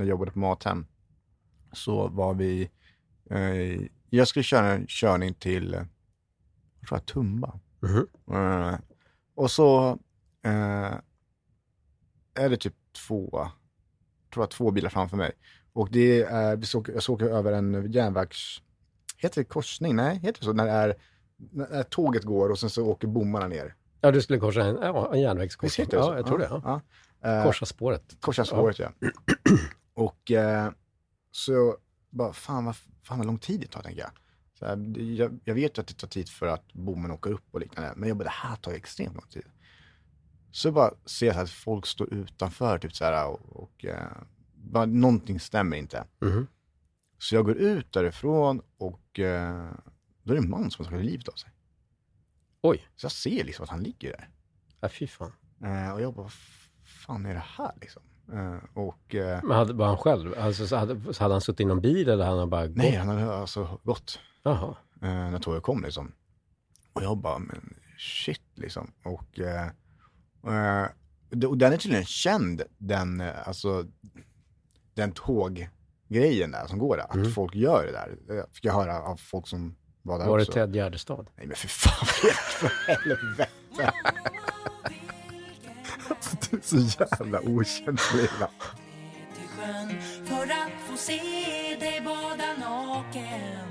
när jag jobbade på Mathem, så var vi... Eh, jag skulle köra en körning till, eh, jag tror jag, Tumba. Mhm. Eh, och så eh, är det typ två, jag tror jag, två bilar framför mig. Och det är, vi såg, jag såg över en järnvägs... Heter det korsning? Nej, heter det så? När, det är, när tåget går och sen så åker bommarna ner. Ja, du skulle korsa en, ja, en järnvägskorsning. Ja, jag tror det. Ja. Ja. Eh, Korsa spåret. Korsa spåret, ja. Och eh, så bara, fan vad, fan vad lång tid det tar, tänker jag. Så här, jag. Jag vet att det tar tid för att bommen åker upp och liknande, men jag bara, det här tar extremt lång tid. Så bara ser jag att folk står utanför, typ så här, och, och eh, bara, någonting stämmer inte. Mhm. Så jag går ut därifrån och eh, då är det en man som har tagit livet av sig. Oj, Så jag ser liksom att han ligger där. ja, fy fan. Eh, och jag bara, vad fan är det här liksom? Eh, och eh, Men hade, var han själv? Alltså, så hade, så hade han suttit i någon bil eller hade han bara gått? nej, han hade alltså gått. Jaha. eh, när tåget kom liksom. Och jag bara, men shit liksom. Och, det- och den är tydligen känd, den, alltså, den tåggrejen där som går där. Att Mm. folk gör det där. Det fick jag höra av folk som var där Var det också. Ted Gärdestad? Nej men för fan, för helvete. Så jävla okänslig ibland. till sjön för att få se dig bada naken.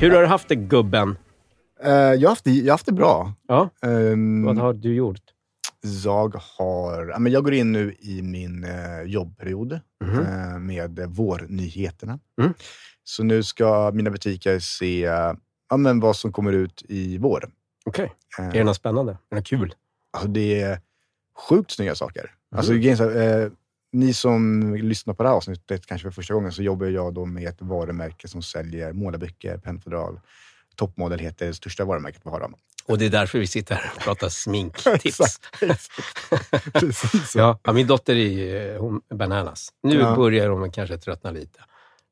Hur har du haft det, gubben? Eh, jag, har haft det, jag har haft det bra. Ja, Ehm, vad har du gjort? Jag har, men jag går in nu i min eh, jobbperiod eh, med vårnyheterna. Mm. Så nu ska mina butiker se ja, men vad som kommer ut i vår. Okej. Eh, Är det något spännande? Är det något kul? alltså, det är sjukt snygga saker. Alltså, Mm. grejen är så här, eh, ni som lyssnar på det här avsnittet kanske för första gången så jobbar jag då med ett varumärke som säljer målarböcker, pennfodral. Toppmodell heter det största varumärket vi har. Och det är därför vi sitter här och pratar sminktips. Precis ja, min dotter är hon, bananas. Nu Ja. börjar hon kanske tröttna lite.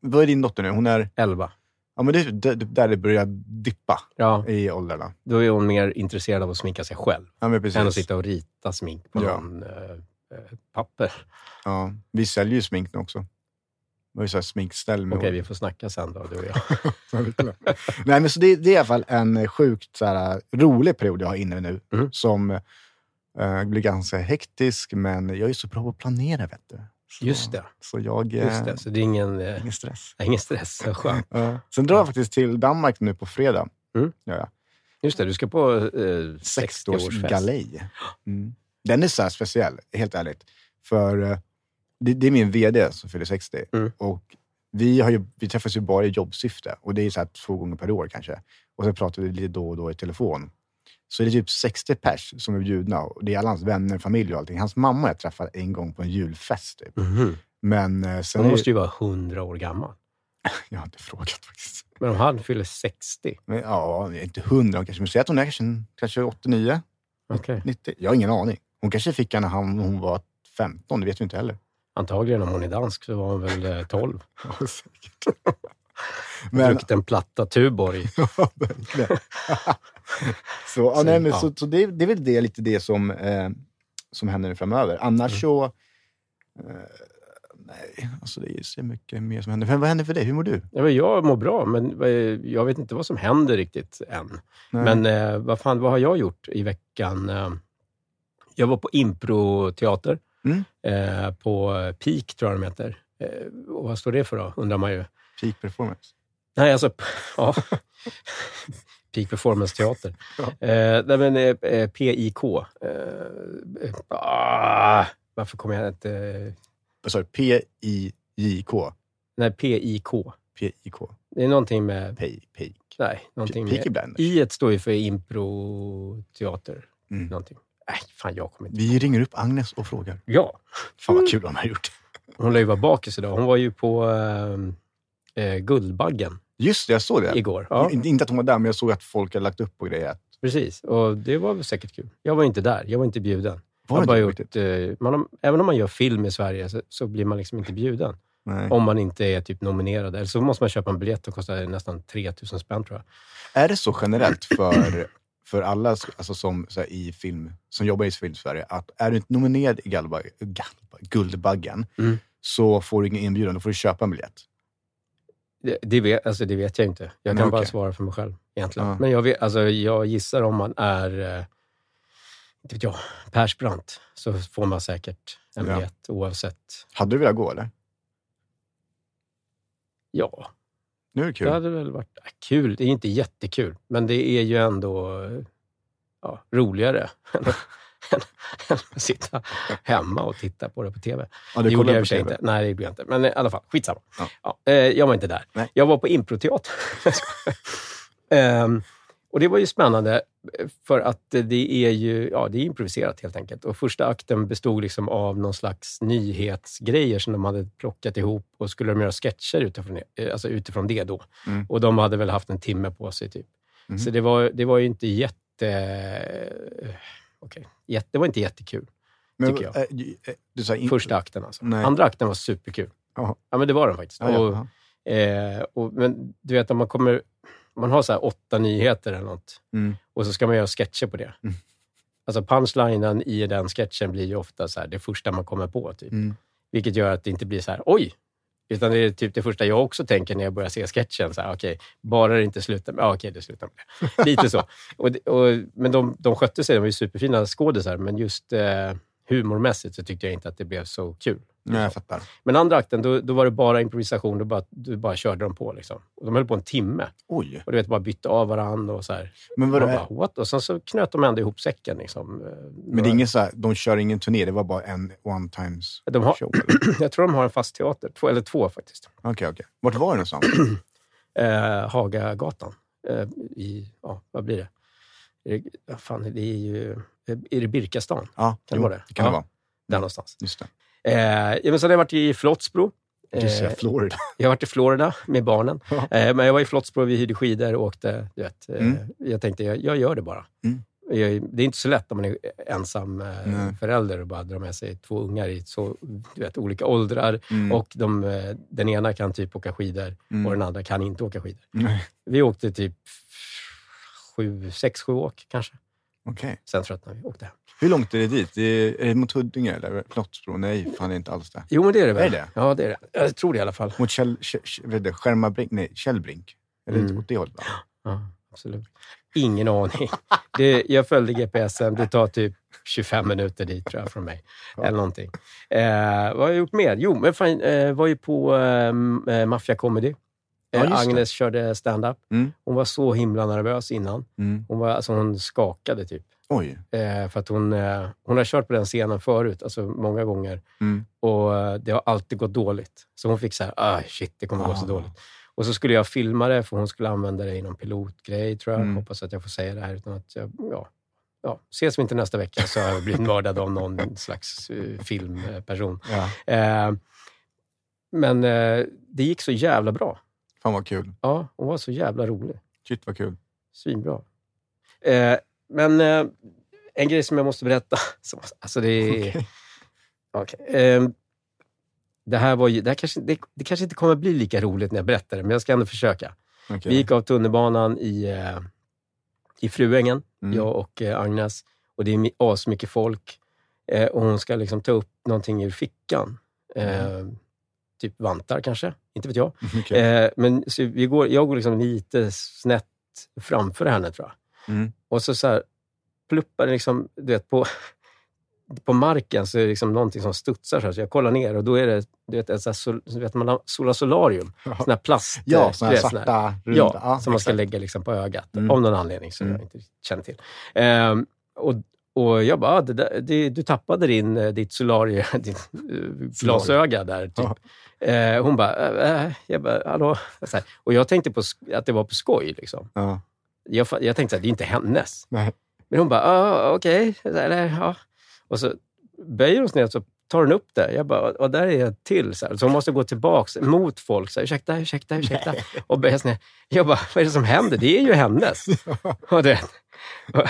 Vad är din dotter nu? Hon är, 11. ja men det är där det börjar dippa Ja, i åldrarna. då är hon mer intresserad av att sminka sig själv Ja, men precis. än att sitta och rita smink på Ja. någon eh, papper. Ja, vi säljer ju smink nu också. Vi har ju så här Okej, vi får snacka sen då, du och jag. Nej, men så det, det är i alla fall en sjukt så här, rolig period jag har inne nu. Mm. Som eh, blir ganska hektisk, men jag är så bra på att planera. Vet du. Så, Just det. Så jag... eh, Just det, så det är ingen, eh, Ingen stress. ingen stress. Så Skönt. Ja. Sen drar jag faktiskt till Danmark nu på fredag. Mm. Ja. Just det, du ska på eh, 60-årsfest. 60-årsgalej. Mm. Den är så speciell, helt ärligt. För eh, det, det är min VD som fyller 60. Mm. Och vi, har ju, vi träffas ju bara i jobbsyfte. Och det är så här två gånger per år kanske. Och sen pratar vi lite då och då i telefon. Så det är typ 60 pers som är bjudna. Och det är alla hans vänner, familj och allting. Hans mamma jag träffade en gång på en julfest. Typ. Mhm. Men eh, sen... Hon måste ju vara 100 år gammal. Jag har inte frågat faktiskt. Men om han fyller 60? Men, ja, inte hundra kanske. Men säg att hon är kanske, kanske 89, Okej. 90. Jag har ingen aning. Hon kanske fick henne när han- hon var 15. Det vet vi inte heller. Antagligen om hon är dansk så var hon väl eh, 12. Ja, säkert. Men, Druckit en platta Tuborg. ja, verkligen. så, ja, nej, men, ja. så, så det, det är väl det, lite det som, eh, som händer framöver. Annars Mm. så... Eh, nej, alltså det är så mycket mer som händer. Men vad händer för dig? Hur mår du? Ja, jag mår bra, men eh, jag vet inte vad som händer riktigt än. Nej. Men eh, vad fan, vad har jag gjort i veckan? Eh, jag var på improteater Mm. eh, på Peak, tror jag de heter. Eh, och vad står det för då, undrar man ju. Peak performance. Nej, alltså, ja. Peak Performance Teater. Ja. Eh, nej, men eh, eh, PIK. Eh, eh, ah, varför kommer jag inte... Vad sa du? P-I-J-K? Nej, PIK. P-I-K? Det är någonting med... Pay. Nej, någonting Peaky med... Blinders. I står ju för improteater. Mm. Någonting. Nej, fan jag kommer inte... Vi ringer upp Agnes och frågar. Ja, Fan vad kul de har gjort. hon lär ju vara bakis idag. Hon var ju på eh, eh, Guldbaggen Just det, jag såg det. igår. Ja, Inte- Inte att hon var där, men jag såg att folk hade lagt upp på grejer. precis. Och det var väl säkert kul. Jag var inte där. Jag var inte bjuden. Var det bara gjort, eh, man har, även om man gör film i Sverige så, så blir man liksom inte bjuden. Nej. Om man inte är typ nominerad. Eller så måste man köpa en biljett och kostar nästan 3000 spänn tror jag. Är det så generellt för, för alla alltså som, här, i film, som jobbar i film-Sverige, att är du inte nominerad i Galba, Galba, Guldbaggen Mm. så får du ingen inbjudan, då får du köpa en biljett? Det, det, vet, alltså det vet jag inte. Jag Nej, kan bara okej. svara för mig själv egentligen. Ja. Men jag, vet, alltså, jag gissar om man är eh, inte vet jag, Persbrandt så får man säkert en Ja. biljett oavsett. Hade du velat gå eller? Ja, Nu är det kul. det hade väl varit kul. Det är inte jättekul, men det är ju ändå ja, roligare än att- sitta hemma och titta på det på TV. ja, Det gjorde jag i och för sig inte. Nej, det gjorde jag inte. Men i alla fall, skitsamma. Ja. Ja. eh, jag var inte där. Nej. Jag var på improteater. Ehm, och det var ju spännande eh, för att det är ju ja, det är improviserat helt enkelt. Och första akten bestod liksom av någon slags nyhetsgrejer som de hade plockat ihop och skulle de göra sketcher utifrån det, eh, alltså utifrån det då. Mm. Och de hade väl haft en timme på sig typ. Mhm. Så det var, det var ju inte jätte... eh, Okej, jätte, det var inte jättekul. Men, tycker jag. eh, Du sa in... Första akten alltså. Nej. Andra akten var superkul. Jaha. Ja, men det var den faktiskt. Ja, och, eh, och, men du vet, om man kommer... Man har så här åtta nyheter eller något Mm. och så ska man göra sketcher på det. Mm. Alltså punchlinen i den sketchen blir ju ofta så här, det första man kommer på. Typ. Mm. Vilket gör att det inte blir så här, oj! Utan det är typ det första jag också tänker när jag börjar se sketchen. Så här, okej, bara det inte slutar med... Ja, okej, det slutar med det. Lite så. Och, och, men de, de skötte sig, de var ju superfina skådisar, men just eh, humormässigt så tyckte jag inte att det blev så kul. Nej, jag fattar. Men andra akten, då, då var det bara improvisation. Då bara, då bara körde de på. Liksom. Och de höll på en timme. Oj. Och du vet, bara bytte av varandra och så här. Men, Man vadå, bara, what? Och sen så knöt de ändå ihop säcken. Liksom. Eh, men det är ingen så här, de kör ingen turné, det var bara en one times De har- show? Jag tror de har en fast teater. Två, eller två faktiskt. Okej, okej. Vart var det någonstans? Eh, Hagagatan. Eh, I, ja, vad blir det? Det, fan, det är ju... eh, Är det Birkastan? Ja, Kan det vara det? det kan Ja. det vara. Där någonstans. Just det. Eh, ja, men sen har jag varit i Flottsbro. Säger Eh, Florida. Jag har varit i Florida med barnen. Ja. Eh, men jag var i Flottsbro, vi hyrde skidor och åkte. Du vet, Mm. Jag tänkte, jag, jag gör det bara. Mm. Jag, det är inte så lätt om man är ensam Nej. förälder och bara drar med sig två ungar i så, du vet, olika åldrar. Mm. Och de, den ena kan typ åka skidor Mm. och den andra kan inte åka skidor. Vi åkte typ sju, sex, sju åk kanske. Okej. Sen tröttnade vi och åkte hem. Hur långt är det dit? Det är, är det mot Huddinge eller Flottsbro? Nej, fan det är inte alls det. Jo, men det är det väl? Är det? Ja, det är det. Jag tror det i alla fall. Mot Kjell, Kjell, Skärmarbrink? Nej, Källbrink. Eller Mm. åt det hållet? Ja, absolut. Ingen aning. Det, jag följde GPSen. Det tar typ 25 minuter dit tror jag från mig. Ja. Eller någonting. Eh, vad har jag gjort mer? Jo, men fan, eh, var ju på eh, Mafia Comedy. Ja, just det. Agnes körde stand-up. Mm. Hon var så himla nervös innan. Mm. Hon, var, alltså, hon skakade typ. Oj. Eh, för att hon, eh, hon har kört på den scenen förut, alltså många gånger. Mm. Och eh, det har alltid gått dåligt. Så hon fick så här, ah, shit, det kommer gå så Ah. dåligt. Och så skulle jag filma det, för hon skulle använda det i någon pilotgrej, tror jag. Mm. Hoppas att jag får säga det här utan att jag... Ja, ja. Ses vi inte nästa vecka så har jag blivit mördad av någon slags uh, filmperson. Ja. Eh, men det gick så jävla bra. Fan vad kul. Ja, hon var så jävla rolig. Shit vad kul. Svinbra. Eh, men eh, en grej som jag måste berätta. Som, alltså det är... Okej. Okej. Ehm, det här var ju, det, här kanske, det, det kanske inte kommer bli lika roligt när jag berättar det, men jag ska ändå försöka. Okej. Vi gick av tunnelbanan i, eh, i Fruängen, Mm. jag och eh, Agnes. Och det är asmycket folk. Eh, och hon ska liksom ta upp någonting ur fickan. Eh, Typ vantar kanske, inte vet jag. Okej. Eh, men vi går, jag går liksom lite snett framför henne, tror jag. Mm. Och så, så här, pluppar det liksom, du vet, på, på marken så är det liksom någonting som studsar. Så, här, så jag kollar ner och då är det du vet, så här, sol, så vet man, Sola Solarium. Ja. Sån här plast. Ja, eh, såna du här sån svarta, runda. Ja, som man ska exakt. lägga liksom på ögat. Mm. Av någon anledning som Mm. jag inte känner till. Ehm, och, och jag bara, ah, det där, det, du tappade din, eh, ditt solarie, ditt eh, glasöga där. Typ. Ja. Eh, hon bara, äh, jag bara, hallå? Här. Och jag tänkte på, att det var på skoj. Liksom. Ja. Jag, jag tänkte att det är inte hennes. Nej. Men hon bara, ah, okej. Eller, Ja. Och så böjer hon sig ner så tar hon upp det. Jag bara, och där är ett till. Så, här. så hon måste gå tillbaks mot folk. Så här, ursäkta, ursäkta, ursäkta. Och börja. Jag bara, vad är det som händer? Det är ju hennes. och, det, och,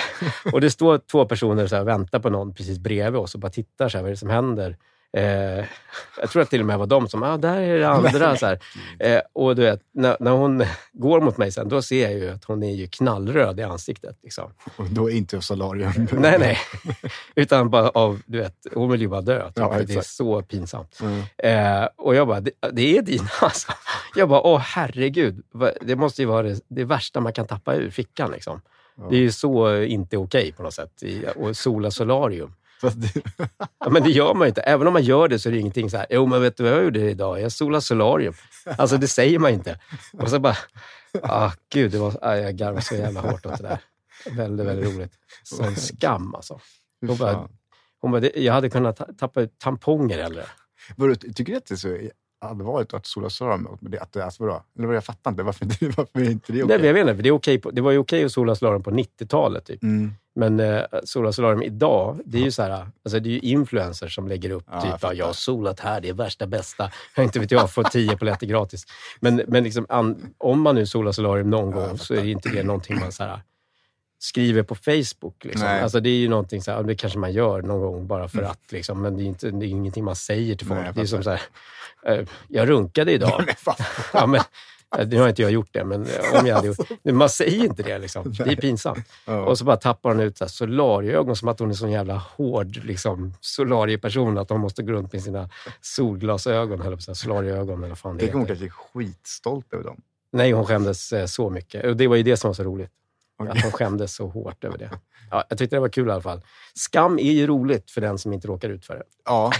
och det står två personer så här, och väntar på någon precis bredvid oss och bara tittar. Så här, vad är det som händer? Eh, jag tror att till och med var de som, ah, där är det andra. Så. Eh, och du vet, när, när hon går mot mig sen, då ser jag ju att hon är ju knallröd i ansiktet. Liksom. Och då inte solarium. Nej, nej. Utan bara av, du vet, hon vill ju bara dö. Typ. Ja, det är så pinsamt. Mm. Eh, och jag bara, det, det är dina alltså. Jag bara, åh herregud. Det måste ju vara det, det värsta man kan tappa ur fickan. Liksom. Ja. Det är ju så inte okej på något sätt. Och sola solarium. Ja, men det gör man ju inte. Även om man gör det så är det ingenting så här, jo men vet du vad jag gjorde idag? Jag solade solarium. Alltså det säger man inte. Och så bara, ah, gud, det var, ah, jag garvade så jävla hårt åt det där. Väldigt, väldigt roligt. Sån skam alltså. Hon bara, hon bara, jag hade kunnat ta- tappa ut tamponger eller. Vadå, tycker du att det är så allvarligt att sola solarium? Att det, alltså vadå? Eller jag fattar inte. Varför, varför är inte det Nej, okej? men jag vet inte, det, är okej på, det var ju okej att sola solarium på 90-talet. Typ. Mm. Men eh, sola solarium idag, det är ju så här, alltså det är ju influencers som lägger upp Ja, jag typ, ja, fattar. jag har solat här, det är värsta bästa. Jag inte vet jag, får tio polletter gratis. Men, men liksom, an, om man nu solar solarium någon Ja, jag gång så är det inte det någonting man så här, skriver på Facebook. Liksom. Alltså, det är ju någonting, så här, det kanske man gör någon gång bara för att, liksom, men det är, inte, det är ingenting man säger till folk. Nej, jag det är som så här, eh, jag runkade idag. Nej. Ja, men, nu har inte jag gjort det, men eh, om jag hade gjort Men Man säger inte det. Liksom. Det är pinsamt. Ja. Och så bara tappar hon ut solarieögon som att hon är sån jävla hård liksom, solarieperson. Att hon måste gå runt med sina solglasögon, eller så här, solarieögon eller fan det Tänk hon kanske är skitstolt över dem. Nej, hon skämdes eh, så mycket. Och det var ju det som var så roligt. Okej. Att hon skämdes så hårt över det. Ja, jag tyckte det var kul i alla fall. Skam är ju roligt för den som inte råkar ut för det. Ja,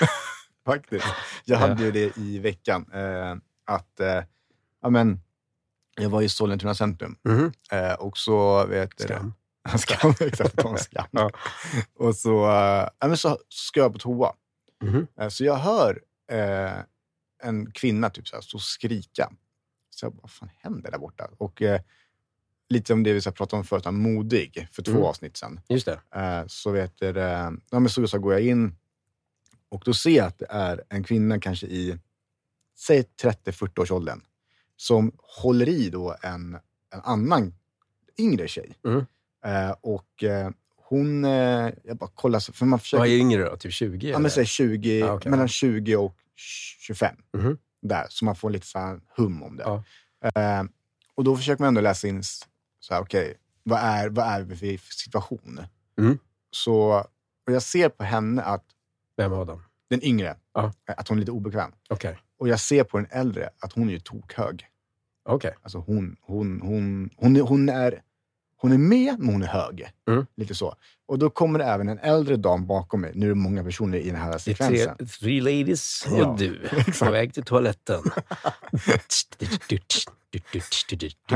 faktiskt. Jag Ja. hade ju det i veckan. Eh, att, eh, ja men, jag var i Sollentuna centrum Mhm. eh, och så, vet Skam. det. Skam, exakt. en skam. Ja. Och så, eh, ja, men så ska jag på toa. Mhm. Eh, så jag hör eh, en kvinna typ så här, stå och skrika. Så jag bara, vad fan händer där borta? Och eh, lite som det vi pratade om förut, om modig, för två Mm. avsnitt sedan. Just det. Eh, så vet du, ja, men så, så går jag in och då ser jag att det är en kvinna kanske i, säg 30-40 års åldern som håller i då en, en annan yngre tjej. Mm. Eh, och eh, hon, eh, jag bara kollar, för man försöker... Vad är yngre då? Typ 20? Ja, eller? men säg 20, Ja, okej. mellan 20 och 25. Mhm. Där, så man får lite så här hum om det. Ja. Eh, och då försöker man ändå läsa in, så här, okej, vad, är, vad är det för situation? Mm. Så, och jag ser på henne att Vem av dem? den yngre, Ja. eh, att hon är lite obekväm. Okej. Och jag ser på den äldre att hon är ju tokhög. Okej. Alltså hon, hon, hon, hon, är, hon, är, hon är med, men hon är hög. Mm. Lite så. Och då kommer det även en äldre dam bakom mig. Nu är det många personer i den här Det är sekvensen. tre, three ladies och Ja, du på väg till toaletten.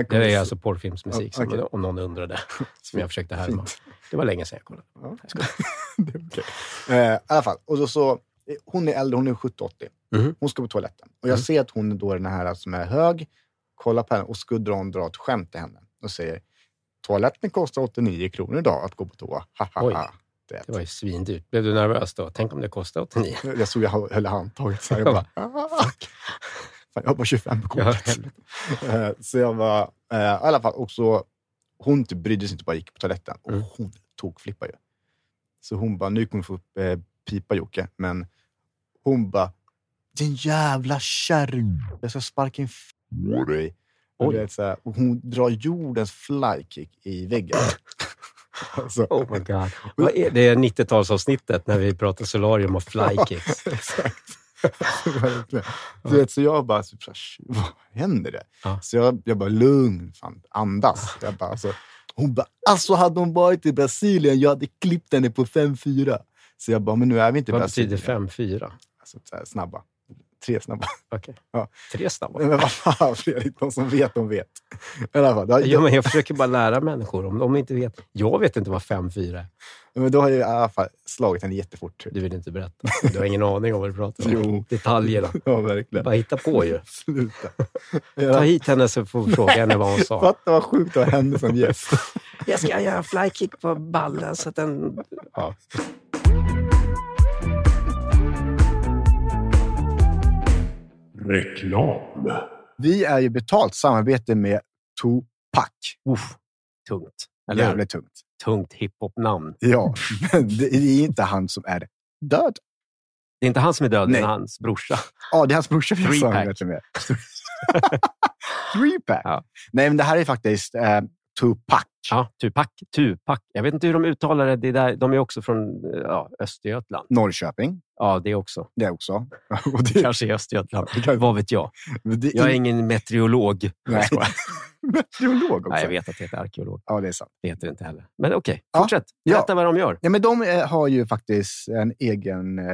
Det är alltså porrfilmsmusik, okej. om någon undrade. Som jag försökte härma. Det var länge sedan jag kollade. Ja. Det är okej. eh, I alla fall, och då så, eh, hon är äldre, hon är 70-80. Mhm. Hon ska på toaletten. Och jag Mm. ser att hon är då den här som är hög, kollar på henne och skuddrar dra ett skämt till henne och säger toaletten kostar 89 kronor idag att gå på toa. Ha, ha, Oj. ha. Det. Det var ju svindyrt. Blev du nervös då? Tänk om det kostar 89? Jag såg jag höll handtaget så här. Jag bara, ah, fuck. Fan, jag har bara 25 på kortet. så jag var, eh, i alla fall, och så, hon typ brydde sig inte, bara gick på toaletten. Och Mm. hon tog flippa ju. Så hon bara, nu kommer du få eh, pipa Jocke, men hon bara, din jävla kärring, jag ska sparka in. Och, vet, så här, hon drar jordens flykick i väggen. alltså, Oh my god. Vad är, det är 90-talsavsnittet när vi pratar solarium och flykicks. Exakt. Du vet, så jag bara, så här, "Sh- vad händer det? Ja. Så jag, jag bara, lugn, fan, andas. Jag bara, alltså, hon bara, alltså hade hon varit i Brasilien, jag hade klippt henne på 5-4. Så jag bara, men nu är vi inte i Vad Brasilien. betyder 5-4? Alltså, snabba. Tre snabba. Okej. Ja. Tre snabba. Men vad fan Fredrik, de som vet, de vet. I alla fall, då, Ja, men jag försöker bara lära människor om de inte vet. Jag vet inte vad 5-4 är. men då har jag i alla fall slagit henne jättefort. Du vill inte berätta. Du har ingen aning om vad du pratar om. Jo. Detaljerna. Ja, verkligen. Bara hitta på ju. Sluta. Ta hit henne så får vi fråga henne vad hon sa. Fatta vad sjukt att ha henne som gäst. Jag ska göra en flykick på ballen så att den... Ja. Reklam. Vi är ju betalt samarbete med Tupac. Uff, tungt. Eller? Jävligt tungt. tungt hiphop-namn. Ja, men det är inte han som är död. Det är inte han som är död, det Nej. är hans brorsa. Ja, det är hans brorsa vi har Three pack. samarbete med. Three pack. Ja. Nej, men det här är faktiskt eh, Tupac. Ja, Tupac. Tupac. Jag vet inte hur de uttalar det. det är där, de är också från eh, ja, Östergötland. Norrköping. Ja, det också. Det också. Och det, Kanske i Östergötland. Vad vet jag? det Jag är ingen meteorolog. Nej. Meteorolog också. Nej, jag vet att det heter arkeolog. Ja, det är sant. Det heter det inte heller. Men okej, Ja. fortsätt. Ja. Berätta vad de gör. Ja, men de eh, har ju faktiskt en egen... Eh,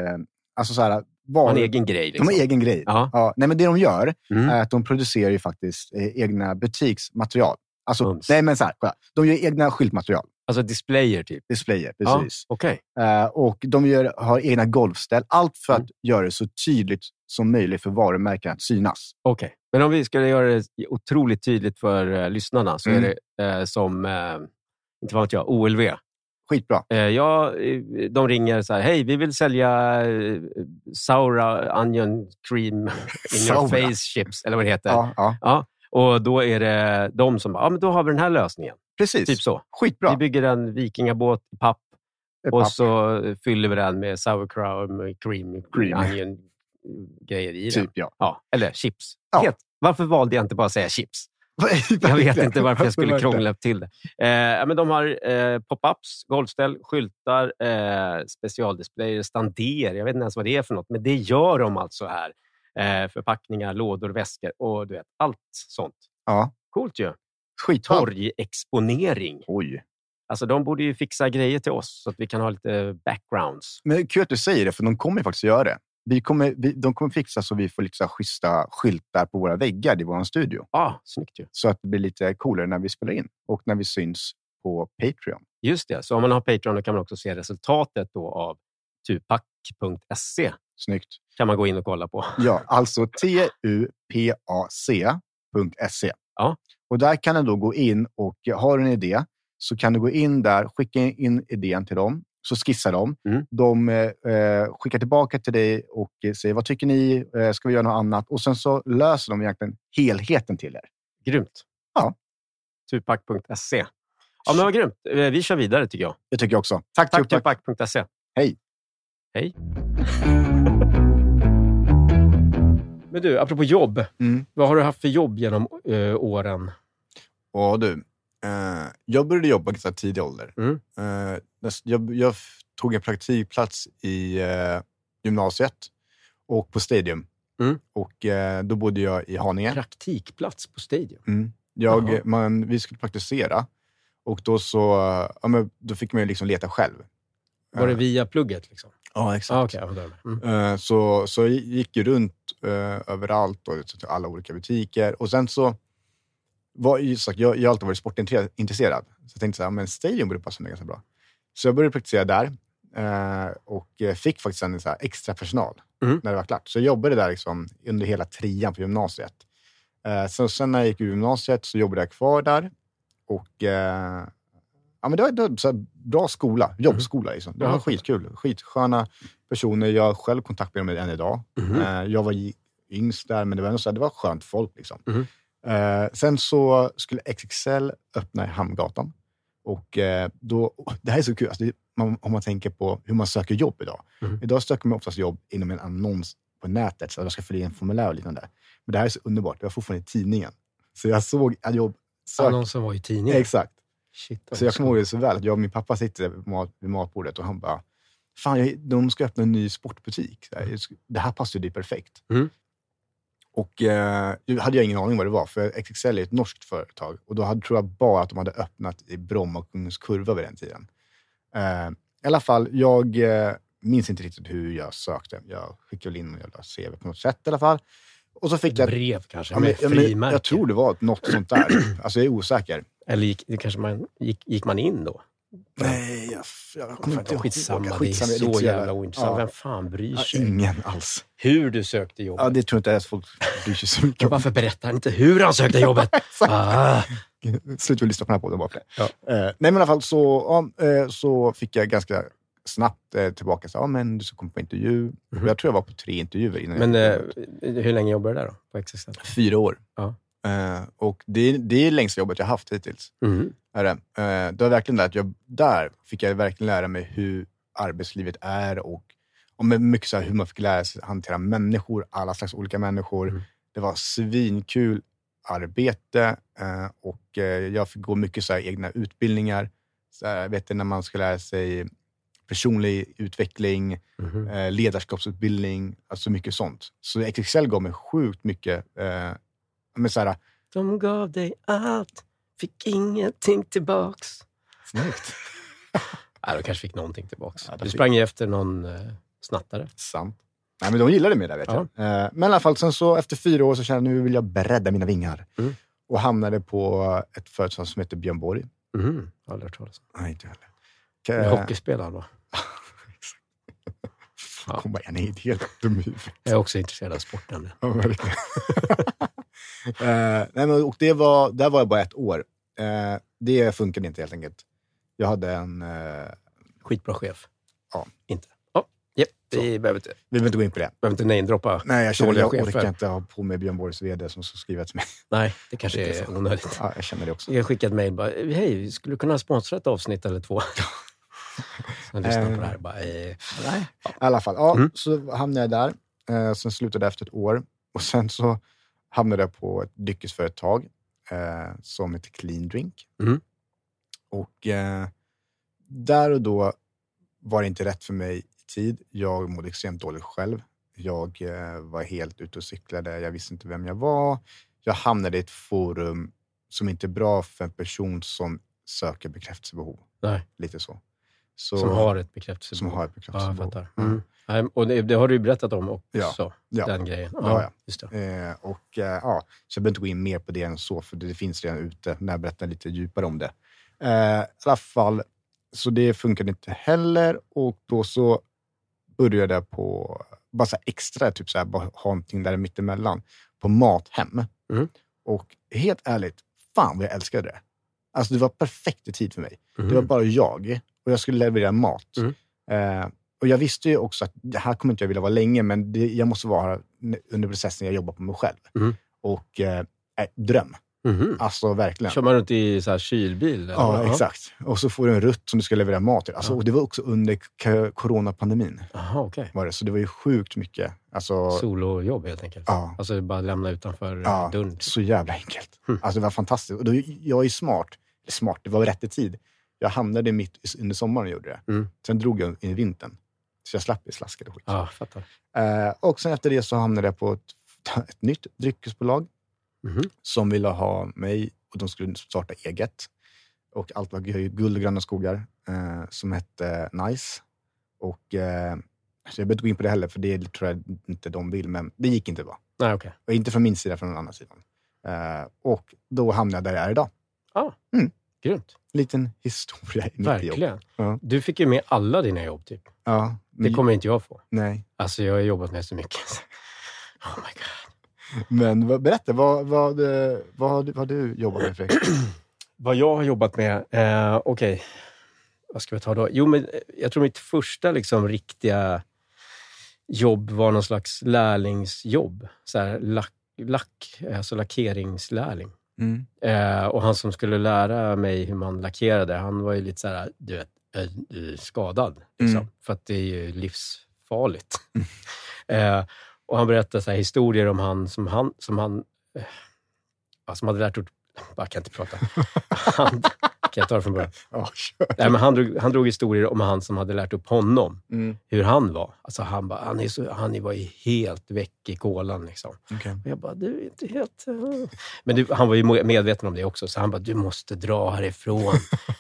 alltså så här, De var, en egen grej. de Liksom. har egen grej. Ja. Ja, nej, men det de gör Mm. är att de producerar ju faktiskt egna butiksmaterial. Alltså, Mums. nej, men så här, kolla. de gör egna skyltmaterial, Alltså displayer, typ. displayer, Ja, precis. Okej. Eh, och de gör, har egna golfställ. Allt för Mm. att göra det så tydligt som möjligt för varumärken att synas. Okej. Men om vi ska göra det otroligt tydligt för uh, lyssnarna så Mm. är det eh, som, inte vad vet jag, OLV. Skitbra. Ja, de ringer så här, hej, vi vill sälja uh, Saura Onion Cream in your face chips, eller vad det heter. Ja, ja, Och då är det de som bara, ja men då har vi den här lösningen. precis. Typ så. Skitbra. Vi bygger en vikingabåt i papp Eh, och papp. så fyller vi den med sauerkraut cream, Cream. onion grejer i den. Typ, ja. Ja, eller chips. Ja. Helt. Varför valde jag inte bara att säga chips? Jag vet inte varför jag skulle krångla till det. Eh, men de har eh, pop-ups, golfställ, skyltar, eh, specialdisplayer, stander. Jag vet inte ens vad det är för något, men det gör de alltså här. Eh, förpackningar, lådor, väskor och du vet, allt sånt. Ja, Coolt ju. skitbra. Torgexponering. Oj. Alltså, de borde ju fixa grejer till oss så att vi kan ha lite backgrounds. Men kul att du säger det, för de kommer faktiskt göra det. Vi kommer, vi, de kommer fixa så vi får lite så här schyssta skyltar på våra väggar i vår studio. Ah, snyggt ju. Så att det blir lite coolare när vi spelar in och när vi syns på Patreon. Just det. Så om man har Patreon kan man också se resultatet då av tupac.se. Snyggt. kan man gå in och kolla på. Ja, alltså tupac.se. Ja. Och där kan du då gå in och har du en idé så kan du gå in där, skicka in idén till dem, så skissar de. Mm. De eh, skickar tillbaka till dig och eh, säger vad tycker ni? Eh, ska vi göra något annat? Och sen så löser de egentligen helheten till er. Grymt. Ja. Tupac.se. Ja, men vad grymt. Eh, Vi kör vidare tycker jag. Det tycker jag också. Tack, Tack Tupac. Tupac.se. Hej. Hej. Men du, apropå jobb. Mm. Vad har du haft för jobb genom eh, åren? Ja du, eh, jag började jobba ganska tidig ålder. Mm. Eh, jag, jag tog en praktikplats i eh, gymnasiet och på Stadium. Mm. Och eh, då bodde jag i Haninge. Praktikplats på Stadium. Mm. Jag, man, vi skulle praktisera och då, så, ja, men, då fick man liksom leta själv. Var det Eh, via plugget? Liksom? Ja, exakt. Ah, med. mm. Eh, Så, så jag gick ju runt eh, överallt och till alla olika butiker. Och sen så var jag, jag har alltid varit sportintresserad. Så jag tänkte så här, men Stadium borde passa mig ganska bra. Så jag började praktisera där eh, och fick faktiskt en så extra personal Mm. när det var klart. Så jag jobbade där liksom under hela trean på gymnasiet. Så sen när jag gick ur gymnasiet så jobbade jag kvar där. Och ja, men det var, det var så bra skola, jobbskola. Liksom. Det var skitkul. Skitsköna personer. Jag har själv kontakt med dem än idag. Mhm. Eh, jag var yngst där, men det var, ändå så här, det var skönt folk. Liksom. Mhm. Eh, sen så skulle XXL öppna i Hamngatan. Och eh, då, det här är så kul, alltså det, man, om man tänker på hur man söker jobb idag. Mhm. Idag söker man oftast jobb inom en annons på nätet, så att man ska fylla i en formulär och liknande. Men det här är så underbart, det var fortfarande i tidningen. Så jag såg att jobb... Sök, Annonsen var i tidningen. exakt. Shit, Så jag kommer ihåg det så väl, att jag och min pappa sitter vid, mat, vid matbordet och han bara, fan jag, de ska öppna en ny sportbutik. Det här passar ju dig perfekt. Mm. Och eh, hade jag ingen aning vad det var, för XXL är ett norskt företag. Och då hade, tror jag bara att de hade öppnat i Bromma och Kungens Kurva vid den tiden. Eh, I alla fall, jag eh, minns inte riktigt hur jag sökte. Jag skickade in en jävla CV på något sätt i alla fall. Och så fick Ett jag... brev kanske, Ja, men, med ja, men, jag tror det var något sånt där. Alltså jag är osäker. Eller gick, kanske man, gick, gick man in då? Nej, jag, jag kommer inte ihåg. Skitsamma, det är Skitsamma, så jävla ointressant. Ja. Vem fan bryr Ja, sig? ingen alls. Hur du sökte jobbet? Ja, det tror jag inte ens folk bryr sig så mycket om. Varför berättar han inte hur han sökte jobbet? ah. Sluta lyssna på den här podden bara för det. Ja. Eh, nej, men i alla fall så, ja, eh, så fick jag ganska snabbt eh, tillbaka sa, ja men du ska komma på intervju. Och jag tror jag var på tre intervjuer innan Men eh, hur länge jobbar du där då? På? Fyra år. Ja. Eh, och det, det är det längsta jobbet jag haft hittills. Mhm. Är det. Eh, det var verkligen där, att jag, där fick jag verkligen lära mig hur arbetslivet är och, och mycket så här, hur man fick lära sig hantera människor, alla slags olika människor. Mm. Det var svinkul arbete eh, och eh, jag fick gå mycket så här, egna utbildningar. Så här, vet när man ska lära sig personlig utveckling, eh, ledarskapsutbildning, alltså mycket sånt. Så XXL gav mig sjukt mycket eh, men så här, De gav dig allt, fick ingenting tillbaks. Snyggt. Nej, de kanske fick någonting tillbaks. Ja, de du fick- sprang ju efter någon eh, snattare. Sant. Nej, men de gillade mig där vet Ja. jag. Eh, men i alla fall, sen så efter fyra år så kände jag nu vill jag bredda mina vingar. Mm. Och hamnade på ett företag som heter Björn Borg. Har aldrig hört talas om. Nej, inte jag heller. Eh, Hockeyspelare va? Ja. Komma igen, jag är helt dum i huvudet. Jag är också intresserad av sporten. Ja, verkligen. eh, nej, men, och det var, där var jag bara ett år. Eh, det funkade inte helt enkelt. Jag hade en... Eh, Skitbra chef. Ja. Inte? Ja, yep. vi behöver inte, vi behöver inte gå in på det. behöver inte namedroppa. Nej, jag känner jag chefer. orkar inte ha på mig Björn Borgs VD som ska skriva till mig. Nej, det kanske Det är onödigt. Ja, jag känner det också. Jag skickade ett mejl bara, hej, skulle du kunna sponsra ett avsnitt eller två? Sen lyssnar på det här bara, eh, nej. I alla fall, ja, Mm. så hamnade jag där. Eh, sen slutade jag efter ett år. Och sen så hamnade jag på ett dryckesföretag eh, som heter Clean Drink. Mm. Och eh, där och då var det inte rätt för mig i tid. Jag mådde extremt dåligt själv. Jag eh, var helt ute och cyklade. Jag visste inte vem jag var. Jag hamnade i ett forum som inte är bra för en person som söker bekräftelsebehov. nej. Lite så. Så Som har ett bekräftelsebehov. som har ett Ja, jag bekräftelsebehov. Mm. Mm. Och det, det har du ju berättat om också, Ja. Ja. den grejen. Ja, ja. Just. Eh, och eh, ja, så jag behöver inte gå in mer på det än så, för det finns redan ute när jag berättar lite djupare om det. Eh, I alla fall, så det funkade inte heller och då så började jag på, bara så extra, typ så här, bara ha någonting där mittemellan, på Mathem. Mm. Och helt ärligt, fan vad jag älskade det. Alltså det var perfekt i tid för mig. Det var Mhm. bara jag och jag skulle leverera mat. Mm. Eh, och jag visste ju också att det här kommer inte jag vilja vara länge, men det, jag måste vara här under processen jag jobbar på mig själv. Mm. Och eh, eh, dröm. Mhm. Alltså verkligen. Kör man runt i så här kylbil? eller? Ja, exakt. Och så får du en rutt som du ska leverera mat till. Alltså, Ja. och det var också under coronapandemin. Jaha, okej. Var det. Så det var ju sjukt mycket. Alltså, Solojobb helt enkelt. Ja. Alltså bara lämna utanför Ja, dörren. så jävla enkelt. Mm. Alltså det var fantastiskt. Och då, jag är smart. Smart, det var rätt i tid. Jag hamnade mitt under sommaren gjorde det. Mm. Sen drog jag in i vintern. Så jag slapp i slaskade skit. Ja, fattar. Eh, och sen efter det så hamnade jag på ett, ett nytt dryckesbolag Mhm. som ville ha mig och de skulle starta eget. Och allt var gu- guld och gröna skogar eh, som hette Nice. Och eh, så jag behöver inte gå in på det heller, för det tror jag inte de vill, men det gick inte bra. Nej, okej. Och inte från min sida, från någon annan sida. Eh, och då hamnade jag där jag är idag. Grymt. Liten historia i mitt jobb. Verkligen. Ja. Du fick ju med alla dina jobb, typ. Ja, Det kommer inte jag få. Nej. Alltså, jag har jobbat med så mycket. Oh my god. Men berätta, vad, vad, eh, vad, har du- vad har du jobbat med Fredrik? Vad jag har jobbat med? Eh, Okej, vad ska vi ta då? Jo, men eh, jag tror mitt första liksom, riktiga jobb var någon slags lärlingsjobb. Så här, lack, lack, alltså lackeringslärling. Mm. Eh, och han som skulle lära mig hur man lackerade, han var ju lite så här, du vet, eh, eh, skadad. Liksom, Mm. För att det är ju livsfarligt. eh, och han berättade så här, historier om han som han, som han eh, som hade lärt ut... Jag kan inte prata. Han, kan jag ta det från början? Ja, kör. Nej, men han, drog, han drog historier om han som hade lärt upp honom, Mm. hur han var. Alltså han, bara, han, är så, han var ju helt väck i kolan. Liksom. Okej. Och jag bara, du är inte helt... eh." Men du, han var ju medveten om det också, så han bara, du måste dra härifrån.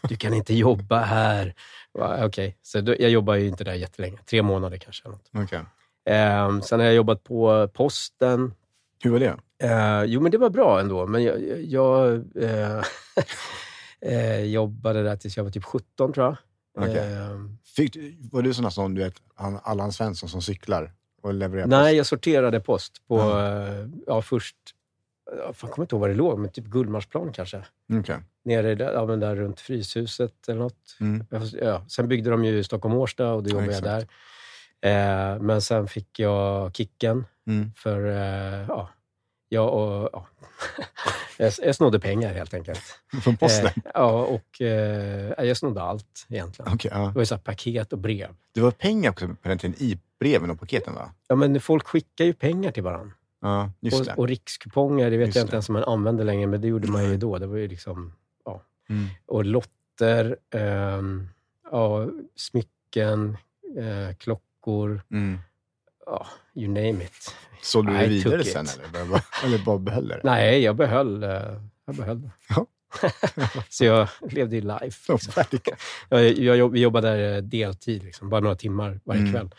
Du kan inte jobba här. Okej, så då, jag jobbar ju inte där jättelänge. Tre månader kanske. Något. Okej. Eh, sen har jag jobbat på posten. Hur var det? Eh, jo, men det var bra ändå. Men jag, jag, jag eh, eh, jobbade där tills jag var typ 17, tror jag. Okej. Eh, Fick, var du sån som du vet, han, Allan Svensson som cyklar och levererar nej, post? jag sorterade post på, eh, ja, först jag kommer inte ihåg var det låg, men typ Gullmarsplan kanske. Okej. Nere där, ja, där runt Fryshuset eller något. Mm. Ja, sen byggde de ju Stockholm Årsta och då Ja, jobbade jag där. Eh, men sen fick jag kicken Mm. för, eh, ja, jag och... Ja. jag, jag snodde pengar helt enkelt. Från posten? Eh, ja, och eh, jag snodde allt egentligen. Okej, ja. Det var ju så paket och brev. Det var pengar också på den tiden i breven och paketen va? Ja, men folk skickar ju pengar till varandra. Ja, just det. Och, och rikskuponger, det vet Just jag inte det. ens om man använder längre, men det gjorde man ju då. Det var ju liksom, ja. Mm. Och lotter, ehm, ja, smycken, eh, klockor, Mm. Ja, you name it. Sålde du I vidare sen eller? Bara- Eller bara behöll det? Nej, jag behöll, eh, jag behöll det. Ja. Så jag levde i life. Så Liksom. Jag, jag, vi jobbade eh, deltid, liksom, bara några timmar varje Mm. kväll.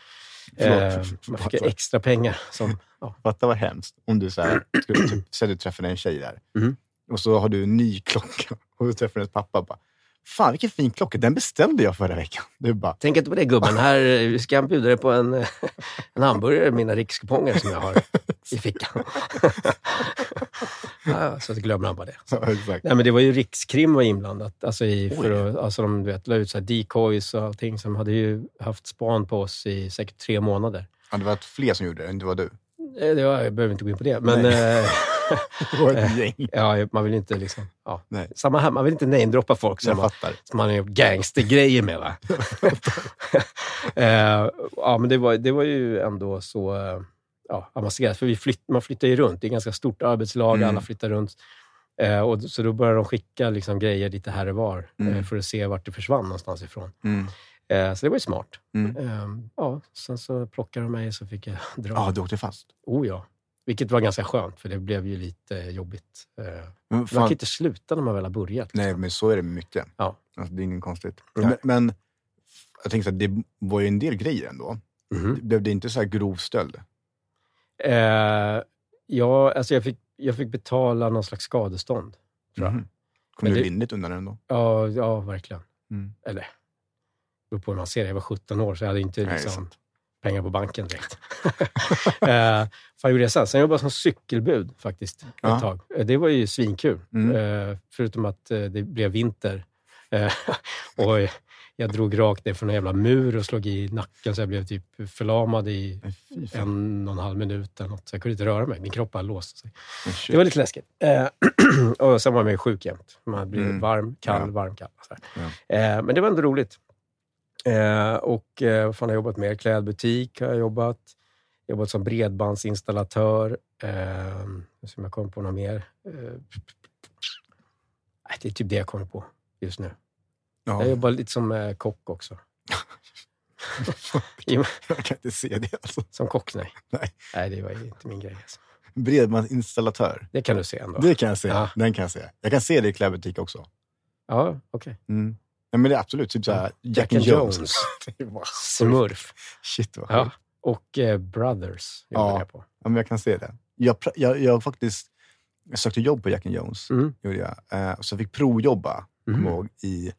Eh, man fick extra pengar. Som, ja. Fatta vad hemskt om du så här, skulle typ, du träffar en tjej där Mhm. och så har du en ny klocka och du träffar hennes pappa och bara Fan vilken fin klocka, den beställde jag förra veckan. Du bara, Tänk inte på det gubben. Här eh, ska jag bjuda dig på en, eh, en hamburgare, mina rikskuponger som jag har i fickan. ja, så glömmer han bara det. Ja, exakt. Nej, men det var ju Rikskrim var inblandat. Alltså, i, för att, alltså de du vet, la ut så här decoys och allting. Som hade ju haft span på oss i säkert tre månader. Ja, det var fler som gjorde det, inte var du. Eh, jag behöver inte gå in på det. Men eh, Det ett gäng. ja, man vill inte liksom... Ja. Nej. Samma här, man vill inte namedroppa folk som man, som man har gjort gangstergrejer med. Va? eh, ja, men det var, det var ju ändå så eh, ja, avancerat. För vi flytt, man flyttar ju runt. Det är ett ganska stort arbetslag. Mm. Alla flyttar runt. Eh, och, så då började de skicka liksom, grejer lite här och var Mm. eh, för att se vart det försvann någonstans ifrån. Mm. Eh, så det var ju smart. Mm. Eh, ja, sen så plockade de mig så fick jag dra. Ja, du åkte fast. Oh ja. Vilket var ganska skönt, för det blev ju lite jobbigt. Eh, man kan inte sluta när man väl har börjat. nej, liksom. men så är det med mycket. Ja. Alltså, det är inget konstigt. Nej. Men, men jag så här, det var ju en del grejer ändå. Mhm. Blev det inte så här grov stöld? Eh, ja, alltså jag fick, jag fick betala någon slags skadestånd. Tror jag. Mhm. Kom Men du lindrigt undan ändå? Ja, ja, verkligen. Mm. Eller, beror på hur man ser det. Jag var 17 år, så jag hade inte Nej, liksom, pengar på banken direkt. eh, vad gjorde jag sen? Sen jobbade jag som cykelbud faktiskt, ett Ja. tag. Eh, Det var ju svinkul. Mm. Eh, förutom att eh, det blev vinter. Eh, och jag drog rakt ner från en jävla mur och slog i nacken, så jag blev typ förlamad i fan. en och en halv minut eller något. Så jag kunde inte röra mig. Min kropp hade låst sig. Det var lite läskigt. Och sen var man ju sjuk jämt. Man blir Mm. varm, kall, Ja. varm, kall. Eh, men det var ändå roligt. Eh, och eh, fan har jag jobbat mer? Klädbutik har jag jobbat. Jobbat som bredbandsinstallatör. Eh, som jag kommer på något mer. Eh, det är typ det jag kommer på just nu. Ja. Jag jobbar lite som eh, kock också. Jag kan inte se det alltså. som kock, nej. Nej. Nej, det var inte min grej. Alltså. Bredbandsinstallatör. Det kan du se ändå. Det kan jag se. Ja. Den kan jag se. Jag kan se det i klädbutik också. Ja, okej. Mm. Ja, men det är absolut typ såhär Jack, and Jones. Jones. Smurf. Shit vad Ja. Och eh, Brothers Ja. jag på. Ja, men jag kan se det. Jag, jag, jag faktiskt jag sökte jobb på Jack and Jones. Mm. Gjorde jag. Eh, och så fick provjobba, jag ihåg, i